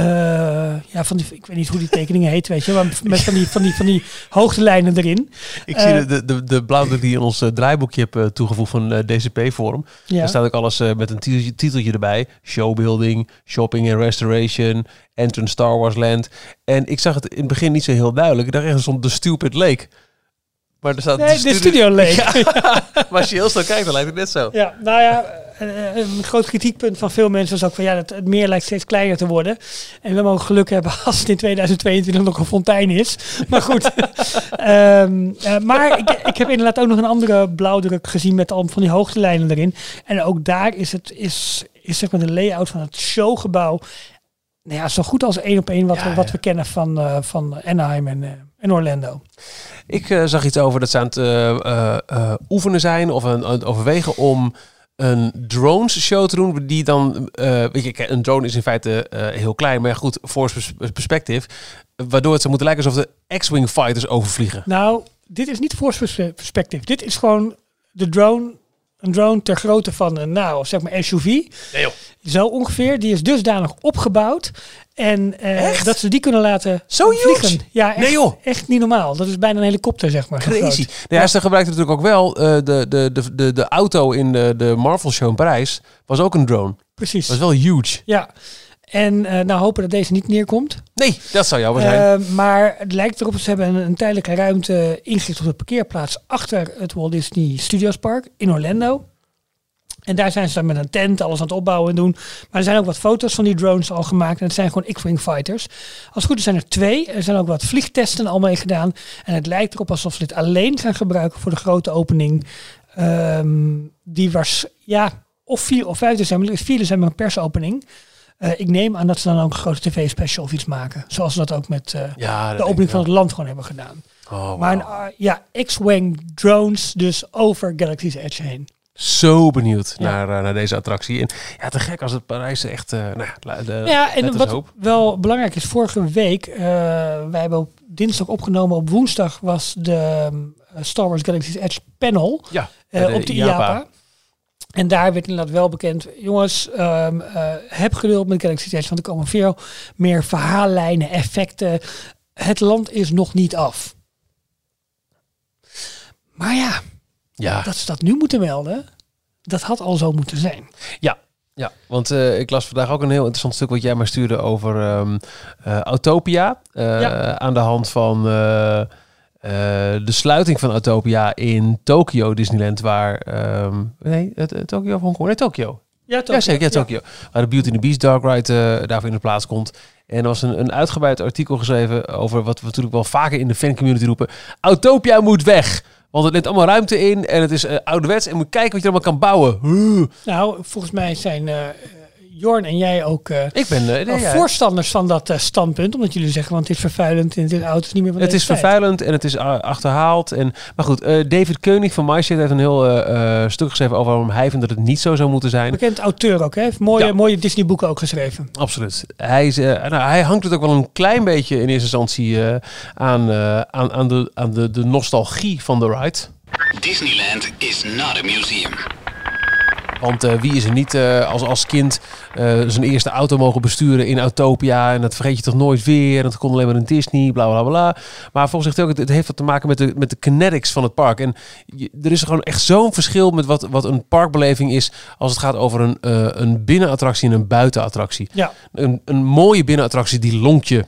ja, van die, ik weet niet hoe die tekeningen heet, weet je, maar met van die, van die, van die hoogtelijnen erin. Ik uh, zie de, de, de blauwdruk die je in ons uh, draaiboekje hebt uh, toegevoegd van uh, DCP Forum. Ja. Daar staat ook alles met een titeltje, titeltje erbij. Showbuilding, shopping and restoration, Entrance Star Wars Land. En ik zag het in het begin niet zo heel duidelijk. Ik dacht echt stond de Stupid Lake. Maar er staat nee, de, studio, studio Lake. Ja. maar als je heel snel kijkt, dan lijkt het net zo. Ja, nou ja, een, een groot kritiekpunt van veel mensen is ook van ja, dat het meer lijkt steeds kleiner te worden. En we mogen geluk hebben als het in 2022 nog een fontein is. Maar goed. um, uh, maar ik, ik heb inderdaad ook nog een andere blauwdruk gezien met al van die hoogtelijnen erin. En ook daar is het is, is zeg maar de layout van het showgebouw nou ja, zo goed als één op één wat, ja, we, wat ja. we kennen van, uh, van Anaheim en, uh, en Orlando. Ik uh, zag iets over dat ze aan het oefenen zijn of aan het overwegen om een drones show te doen die dan, weet je, een drone is in feite heel klein, maar goed, voor perspectief, waardoor het zou moeten lijken alsof de X-wing fighters overvliegen. Nou, dit is niet force perspective. Dit is gewoon de drone een drone ter grootte van een, nou, zeg maar SUV. Nee, joh. Zo ongeveer. Die is dusdanig opgebouwd. En uh, dat ze die kunnen laten Zo vliegen. Huge? Ja, echt, nee, joh. echt niet normaal. Dat is bijna een helikopter, zeg maar. Crazy. Nee, ja. ze gebruikte natuurlijk ook wel uh, de, de, de, de, de auto in de, de Marvel Show in Parijs. Was ook een drone. Precies. Was wel huge. Ja. En uh, nou hopen dat deze niet neerkomt. Nee, dat zou jammer zijn. Uh, maar het lijkt erop, ze hebben een, een tijdelijke ruimte ingericht op de parkeerplaats achter het Walt Disney Studios Park in Orlando. En daar zijn ze dan met een tent alles aan het opbouwen en doen. Maar er zijn ook wat foto's van die drones al gemaakt. En het zijn gewoon X-Wing fighters. Als het goed is zijn er twee. Er zijn ook wat vliegtesten al mee gedaan. En het lijkt erop alsof ze dit alleen gaan gebruiken voor de grote opening. Um, die was, ja, of 4 of 5 december. Er is 4 december een persopening. Eh, ik neem aan dat ze dan ook een grote tv-special of iets maken. Zoals ze dat ook met eh, Ja, de opening van het land gewoon hebben gedaan. Oh, Maar een, uh, ja, X-Wing drones dus over Galaxy's Edge heen. Zo benieuwd Ja. naar, eh, naar deze attractie. En ja, te gek als het Parijs echt... eh nou, ja, de, ja, net en wat hoop. wel belangrijk is, vorige week, eh, wij hebben op dinsdag opgenomen, op woensdag was de eh, Star Wars Galaxy's Edge panel Ja, eh, op de IAPA. En daar werd inderdaad wel bekend, jongens, ehm, eh, heb geduld met Galaxy's Edge, want er komen veel meer verhaallijnen, effecten. Het land is nog niet af. Maar ja, Ja, dat ze dat nu moeten melden, dat had al zo moeten zijn. Ja, ja. want eh, ik las vandaag ook een heel interessant stuk wat jij mij stuurde over eh, Autopia. Ja. Aan de hand van eh, eh, de sluiting van Autopia in Tokyo Disneyland, waar... ehm, nee, het, het Tokyo of Hongkong? Nee, Tokyo. Ja, Ja, zeker. Ja, Tokyo. Waar de Beauty and the Beast Dark Ride eh, daarvoor in de plaats komt. En er was een, een uitgebreid artikel geschreven over wat we natuurlijk wel vaker in de fancommunity roepen. Autopia moet weg. Want het neemt allemaal ruimte in en het is eh, ouderwets. En moet kijken wat je allemaal kan bouwen. Huh. Nou, volgens mij zijn eh, Jorn en jij ook eh, Ik ben... eh, nee, ja. voorstanders van dat eh, standpunt. Omdat jullie zeggen, want het is vervuilend en het is oud, het is niet meer van Het is tijd. vervuilend en het is achterhaald. En, maar goed, eh, David Keunig van MyShit heeft een heel eh, eh, stuk geschreven over waarom hij vindt dat het niet zo zou moeten zijn. Bekend auteur ook, hè? Heeft mooie, Ja. mooie Disney boeken ook geschreven. Absoluut. Hij, is, eh, nou, hij hangt het ook wel een klein beetje in eerste instantie eh, aan, eh, aan, aan, de, aan de, de nostalgie van de ride. Disneyland is not a museum. Want eh, wie is er niet eh, als, als kind eh, zijn eerste auto mogen besturen in Autopia. En dat vergeet je toch nooit weer. En dat kon alleen maar in Disney, bla bla bla. Maar volgens zegt ook, het, het heeft wat te maken met de, met de kinetics van het park. En je- er is gewoon echt zo'n verschil met wat, wat een parkbeleving is. Als het gaat over een, een binnenattractie en een buitenattractie. Ja, Een, een mooie binnenattractie die lonkt je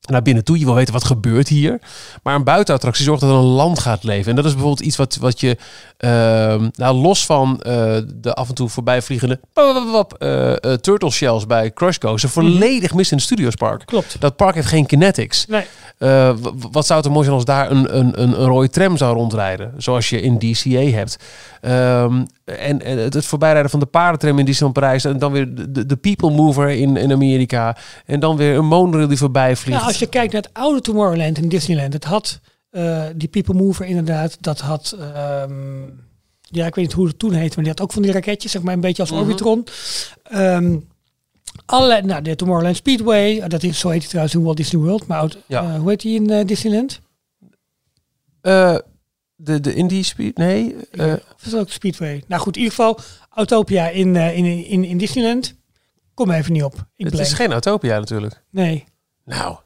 naar binnen toe. Je wil weten wat gebeurt hier. Maar een buitenattractie zorgt dat er een land gaat leven. En dat is bijvoorbeeld iets wat, wat je, ehm, nou, los van eh, de af en toe voorbijvliegende eh, eh, turtle shells bij Crush Coaster, volledig mist in het Studiospark. klopt. Dat park heeft geen kinetics. Nee, wat zou het er mooi zijn als daar een, een, een, een rode tram zou rondrijden, zoals je in DCA hebt. Ehm, en, en het, het voorbijrijden van de paardentram in Disneyland Parijs en dan weer de, People Mover in, in Amerika en dan weer een monorail die voorbij vliegt. Je kijkt naar het oude Tomorrowland in Disneyland, het had eh, die People Mover inderdaad, dat had, ehm, ja, ik weet niet hoe het toen heette, maar die had ook van die raketjes, zeg maar een beetje als Mhm. Orbitron. Ehm allerlei, nou, de Tomorrowland Speedway, eh, dat is, zo heet hij trouwens in Walt Disney World, maar oud- Ja. eh, hoe heet die in Disneyland? De, de Indie Speed? Nee. Of is dat ook Speedway? Nou goed, in ieder geval Autopia in, in, in, in Disneyland. Kom even niet op. Ik het is geen Autopia natuurlijk. Nee. Nou,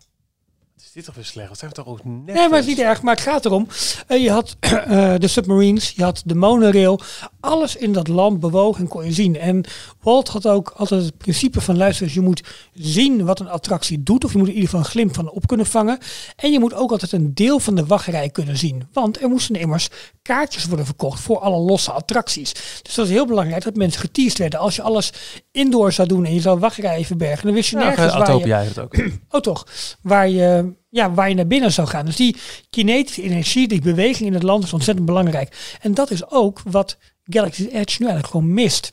dit toch weer slecht? Wat zijn we toch ook net... nee, maar het is niet erg. Maar het gaat erom. eh, je had eh, de submarines, je had de monorail. Alles in dat land bewoog en kon je zien. En Walt had ook altijd het principe van luister, je moet zien wat een attractie doet. Of je moet in ieder geval een glimp van op kunnen vangen. En je moet ook altijd een deel van de wachtrij kunnen zien. Want er moesten immers kaartjes worden verkocht voor alle losse attracties. Dus dat is heel belangrijk dat mensen geteased werden. Als je alles indoor zou doen en je zou wachtrijen verbergen, dan wist je Ja, nergens waar je... Autopia ook. Oh toch, waar je, ja, waar je naar binnen zou gaan. Dus die kinetische energie, die beweging in het land is ontzettend belangrijk. En dat is ook wat Galaxy's Edge nu eigenlijk gewoon mist.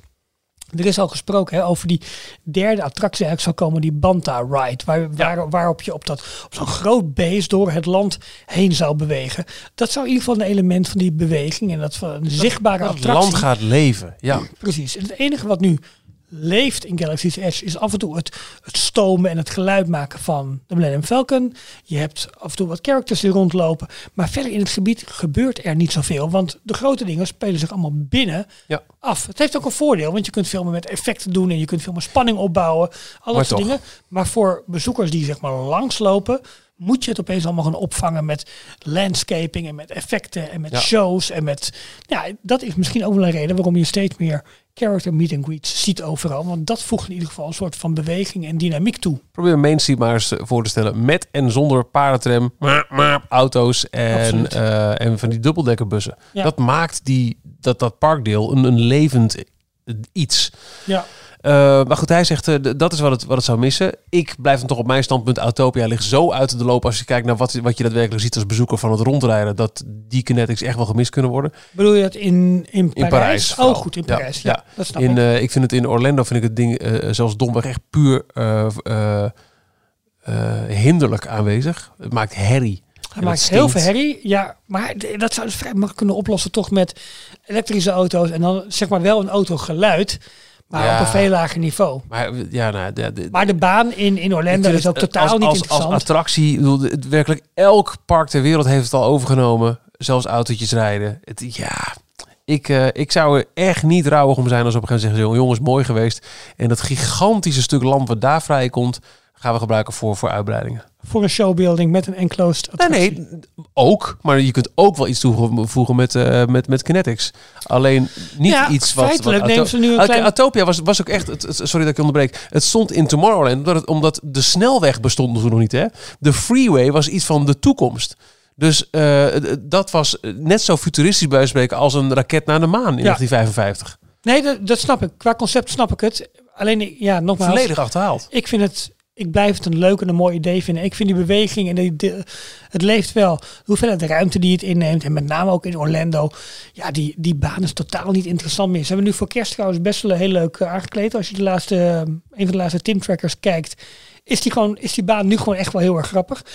Er is al gesproken hè, over die derde attractie eigenlijk zou komen, die Banta Ride. Waar, waar, waarop je op, dat, op zo'n groot beest door het land heen zou bewegen. Dat zou in ieder geval een element van die beweging en dat van een zichtbare Het attractie. land gaat leven, ja. Precies. En het enige wat nu leeft in Galaxy's Edge is af en toe het, het stomen en het geluid maken van de Millennium Falcon. Je hebt af en toe wat characters die rondlopen. Maar verder in het gebied gebeurt er niet zoveel. Want de grote dingen spelen zich allemaal binnen Ja. af. Het heeft ook een voordeel, want je kunt veel meer met effecten doen en je kunt veel meer spanning opbouwen. Al dat soort dingen. Maar voor bezoekers die zeg maar langslopen, moet je het opeens allemaal gaan opvangen met landscaping en met effecten en met Ja. shows en met ja, dat is misschien ook wel een reden waarom je steeds meer character meet and greets ziet overal, want dat voegt in ieder geval een soort van beweging en dynamiek toe. Probeer Main Street maar eens voor te stellen. Met en zonder paardentram, auto's en, eh, en van die dubbeldekkerbussen. Ja. Dat maakt die, dat, dat parkdeel een, een levend iets. Ja, Eh, maar goed, hij zegt eh, dat is wat het, wat het zou missen. Ik blijf dan toch op mijn standpunt. Autopia ligt zo uit de loop als je kijkt naar wat, wat je daadwerkelijk ziet als bezoeker van het rondrijden. Dat die kinetics echt wel gemist kunnen worden. Bedoel je dat in, in Parijs? Parijs oh, goed, in Parijs. Ja, ja. dat snap In, ik. eh, ik vind het in Orlando vind ik het ding eh, zelfs domweg echt puur eh, eh, eh, hinderlijk aanwezig. Het maakt herrie. Hij maakt heel veel herrie. Ja, maar dat zou dus vrij makkelijk kunnen oplossen toch met elektrische auto's. En dan zeg maar wel een autogeluid, maar Ja. op een veel lager niveau. Maar eh, ja, nou, de, de, Maar de baan in, in Orlando is ook het, totaal als, niet als, interessant. Als attractie, bedoel, het, werkelijk elk park ter wereld heeft het al overgenomen. Zelfs autootjes rijden. Het, ja, ik, eh, ik zou er echt niet rouwig om zijn als op een gegeven moment zeggen... ze, jongens, mooi geweest. En dat gigantische stuk land wat daar vrijkomt... gaan we gebruiken voor, voor uitbreidingen. Voor een showbuilding met een enclosed Nee, attractie. nee, ook. Maar je kunt ook wel iets toevoegen met, eh, met, met kinetics. Alleen niet Ja, iets wat... feitelijk wat nemen ze nu een klein- Autopia was, was ook echt... Het, het- sorry dat ik onderbreek. Het stond in Tomorrowland omdat, het- omdat de snelweg bestond toen nog niet. Hè? De freeway was iets van de toekomst. Dus eh, dat was net zo futuristisch bij spreken als een raket naar de maan in Ja. 1955. Nee, dat, dat snap ik. Qua concept snap ik het. Alleen, ja, nogmaals. Volledig achterhaald. Ik vind het, ik blijf het een leuk en een mooi idee vinden. Ik vind die beweging en die, het leeft wel. De hoeveelheid ruimte die het inneemt en met name ook in Orlando. Ja, die, die baan is totaal niet interessant meer. Ze hebben nu voor kerst trouwens best wel heel leuk eh, aangekleed. Als je de laatste, eh, een van de laatste Tim Trackers kijkt, is die, gewoon, is die baan nu gewoon echt wel heel erg grappig.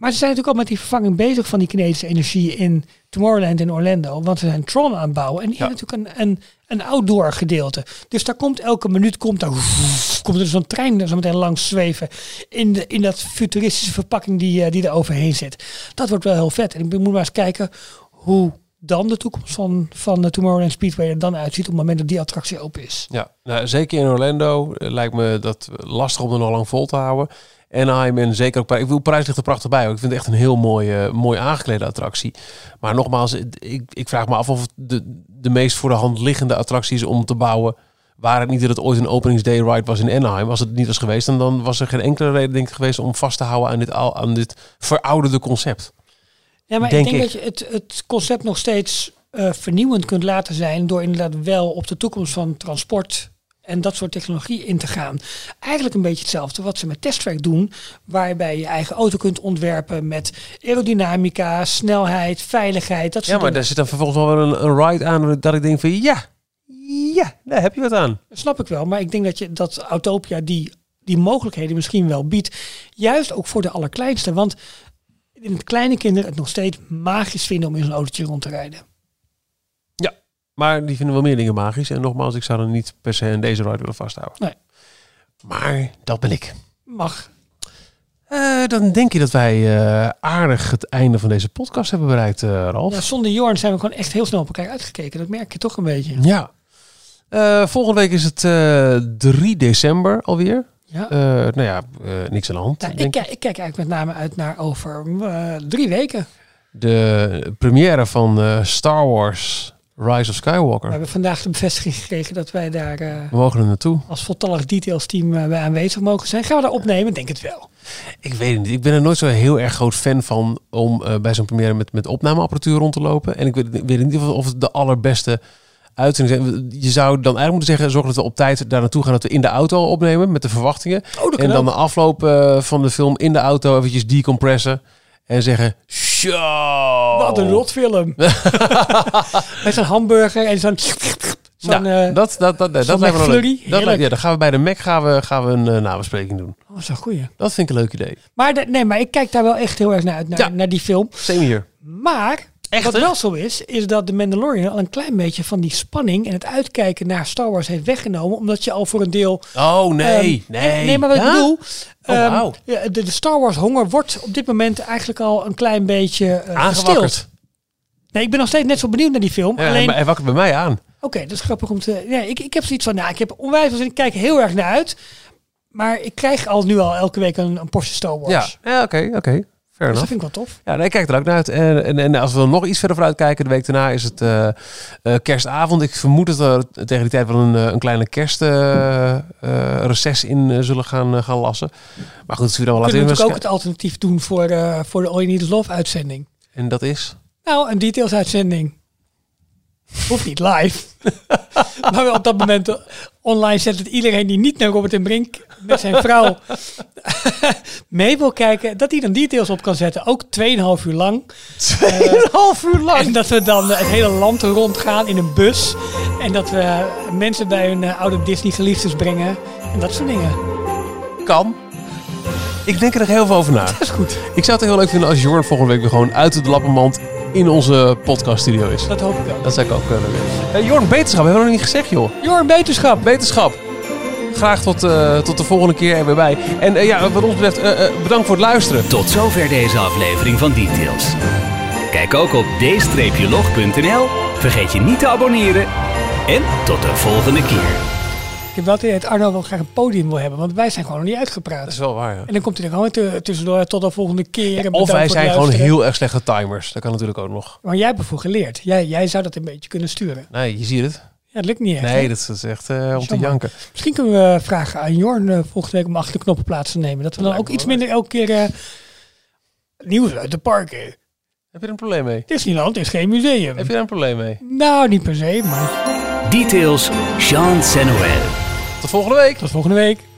Maar ze zijn natuurlijk al met die vervanging bezig van die kinetische energie in Tomorrowland in Orlando. Want ze zijn Tron aan het bouwen. En die Ja. hebben natuurlijk een, een, een outdoor gedeelte. Dus daar komt elke minuut komt daar, komt er zo'n trein er zo meteen langs zweven. In, de, in dat futuristische verpakking die, eh, die er overheen zit. Dat wordt wel heel vet. En ik moet maar eens kijken hoe dan de toekomst van, van de Tomorrowland Speedway er dan uitziet op het moment dat die attractie open is. Ja, nou, zeker in Orlando eh, lijkt me dat lastig om er nog lang vol te houden. Anaheim en zeker ook Parijs. Ik wil Parijs ligt er prachtig bij. hoor. Ik vind het echt een heel mooi, eh, mooi aangeklede attractie. Maar nogmaals, ik, ik vraag me af of het de, de meest voor de hand liggende attractie is om te bouwen. Waar het niet dat het ooit een openingsday ride was in Anaheim. Als het niet was geweest, dan, dan was er geen enkele reden denk ik geweest om vast te houden aan dit, al, aan dit verouderde concept. Ja, maar Denk ik denk ik. dat je het, het concept nog steeds eh, vernieuwend kunt laten zijn door inderdaad wel op de toekomst van transport en dat soort technologie in te gaan. Eigenlijk een beetje hetzelfde wat ze met Testtrack doen, waarbij je eigen auto kunt ontwerpen met aerodynamica, snelheid, veiligheid. Dat Ja, soort maar dingen. daar zit dan vervolgens wel een, een ride aan dat ik denk van ja, ja, daar heb je wat aan. Dat snap ik wel, maar ik denk dat je dat Autopia die, die mogelijkheden misschien wel biedt. Juist ook voor de allerkleinste. Want in het kleine kinderen het nog steeds magisch vinden om in zo'n autootje rond te rijden. Maar die vinden wel meer dingen magisch. En nogmaals, ik zou er niet per se aan deze ride willen vasthouden. Nee. Maar dat ben ik. Mag. Eh, dan denk je dat wij eh, aardig het einde van deze podcast hebben bereikt, eh Ralf. Ja, zonder Jorn zijn we gewoon echt heel snel op elkaar uitgekeken. Dat merk je toch een beetje. Ja. Volgende week is het eh 3 december alweer. Ja. Nou ja, niks aan de hand. Nou, ik, ik. kijk, eigenlijk met name uit naar over drie weken. De première van Star Wars Rise of We Skywalker. hebben vandaag de bevestiging gekregen dat wij daar eh, We mogen er naartoe. als voltallig details team bij aanwezig mogen zijn. Gaan we daar opnemen? Ik Denk het wel. Ik weet het niet. Ik ben er nooit zo heel erg groot fan van om eh, bij zo'n première met, met opnameapparatuur rond te lopen. En ik weet, ik weet niet of, of het de allerbeste uitzending zijn. Je zou dan eigenlijk moeten zeggen, zorg dat we op tijd daar naartoe gaan. Dat we in de auto opnemen met de verwachtingen. Oh, En dan ook. de afloop van de film in de auto eventjes decompressen. En zeggen, show. Wat een rotfilm. Met zo'n hamburger en zo'n... zo'n Nou, eh, dat, dat, dat, dat, zo'n lijkt me Dat, ja, dan gaan we bij de Mac gaan we, gaan we een eh, nabespreking doen. oh, dat is een goeie. Dat vind ik een leuk idee. Maar, de- nee, maar ik kijk daar wel echt heel erg naar uit, naar, Ja. naar die film. Same hier. Maar wat wel zo is, is dat de Mandalorian al een klein beetje van die spanning en het uitkijken naar Star Wars heeft weggenomen. Omdat je al voor een deel... Oh, nee. ehm, nee. Nee, maar wat Ja? ik bedoel... Oh, ehm, ja, de, de Star Wars honger wordt op dit moment eigenlijk al een klein beetje Aangewakkerd. gestild. Nee, ik ben nog steeds net zo benieuwd naar die film. Ja, Alleen, maar hij wakkert bij mij aan. Oké, dat is grappig om te. Ja, ik, ik heb zoiets van, nou, ik heb onwijs zin. Ik kijk heel erg naar uit. Maar ik krijg al nu al elke week een, een portie Star Wars. Ja, ja oké, oké. Fair Dus dat vind ik wel tof. Ja, nee, ik kijk er ook naar uit. En, en, en als we dan nog iets verder vooruit kijken, de week daarna is het eh, eh, kerstavond. Ik vermoed dat we tegen die tijd wel een, eh, een kleine kerstreces in zullen gaan, gaan lassen. Maar goed, we dan wel laten natuurlijk ook het alternatief doen voor, eh, voor de All You Need Love uitzending. En dat is? Nou, een details uitzending. Hoeft niet live. maar op dat moment eh, online zet het iedereen die niet naar Robert en Brink met zijn vrouw mee wil kijken, dat hij dan details op kan zetten. Ook 2,5 uur lang. half uur lang. En dat we dan het hele land rondgaan in een bus. En dat we mensen bij hun eh, oude Disney geliefdes brengen. En dat soort dingen. kan. Ik denk er nog heel veel over na. Dat is goed. Ik zou het heel leuk vinden als Jorn volgende week weer gewoon uit de lappenmand in onze podcaststudio is. Dat hoop ik ook. Dat zou ik ook kunnen willen. Jorn, beterschap hebben we nog niet gezegd, joh. Jorn, beterschap. Wetenschap. Graag tot, eh, tot de volgende keer er weer bij. En eh, ja, wat ons betreft, eh, eh, bedankt voor het luisteren. Tot zover deze aflevering van Details. Kijk ook op d-log.nl. Vergeet je niet te abonneren. En tot de volgende keer. Ik heb wel het idee dat Arno wel graag een podium wil hebben. Want wij zijn gewoon nog niet uitgepraat. Dat is wel waar, ja. En dan komt hij er gewoon tussendoor tot de volgende keer. Of wij zijn gewoon heel erg slechte timers. Dat kan natuurlijk ook nog. Maar jij hebt ervoor geleerd. Jij, jij zou dat een beetje kunnen sturen. Nee, je ziet het. Ja, dat lukt niet echt. Nee, hè? dat is, echt eh, om te janken. Misschien kunnen we vragen aan Jorn eh, volgende week om achter de knoppen plaats te nemen. Dat we dan ook iets minder elke keer eh, nieuws uit de parken. Heb je er een probleem mee? Disneyland is geen museum. Heb je daar een probleem mee? Nou, niet per se, maar Details, Jean Noël. Tot volgende week. tot volgende week.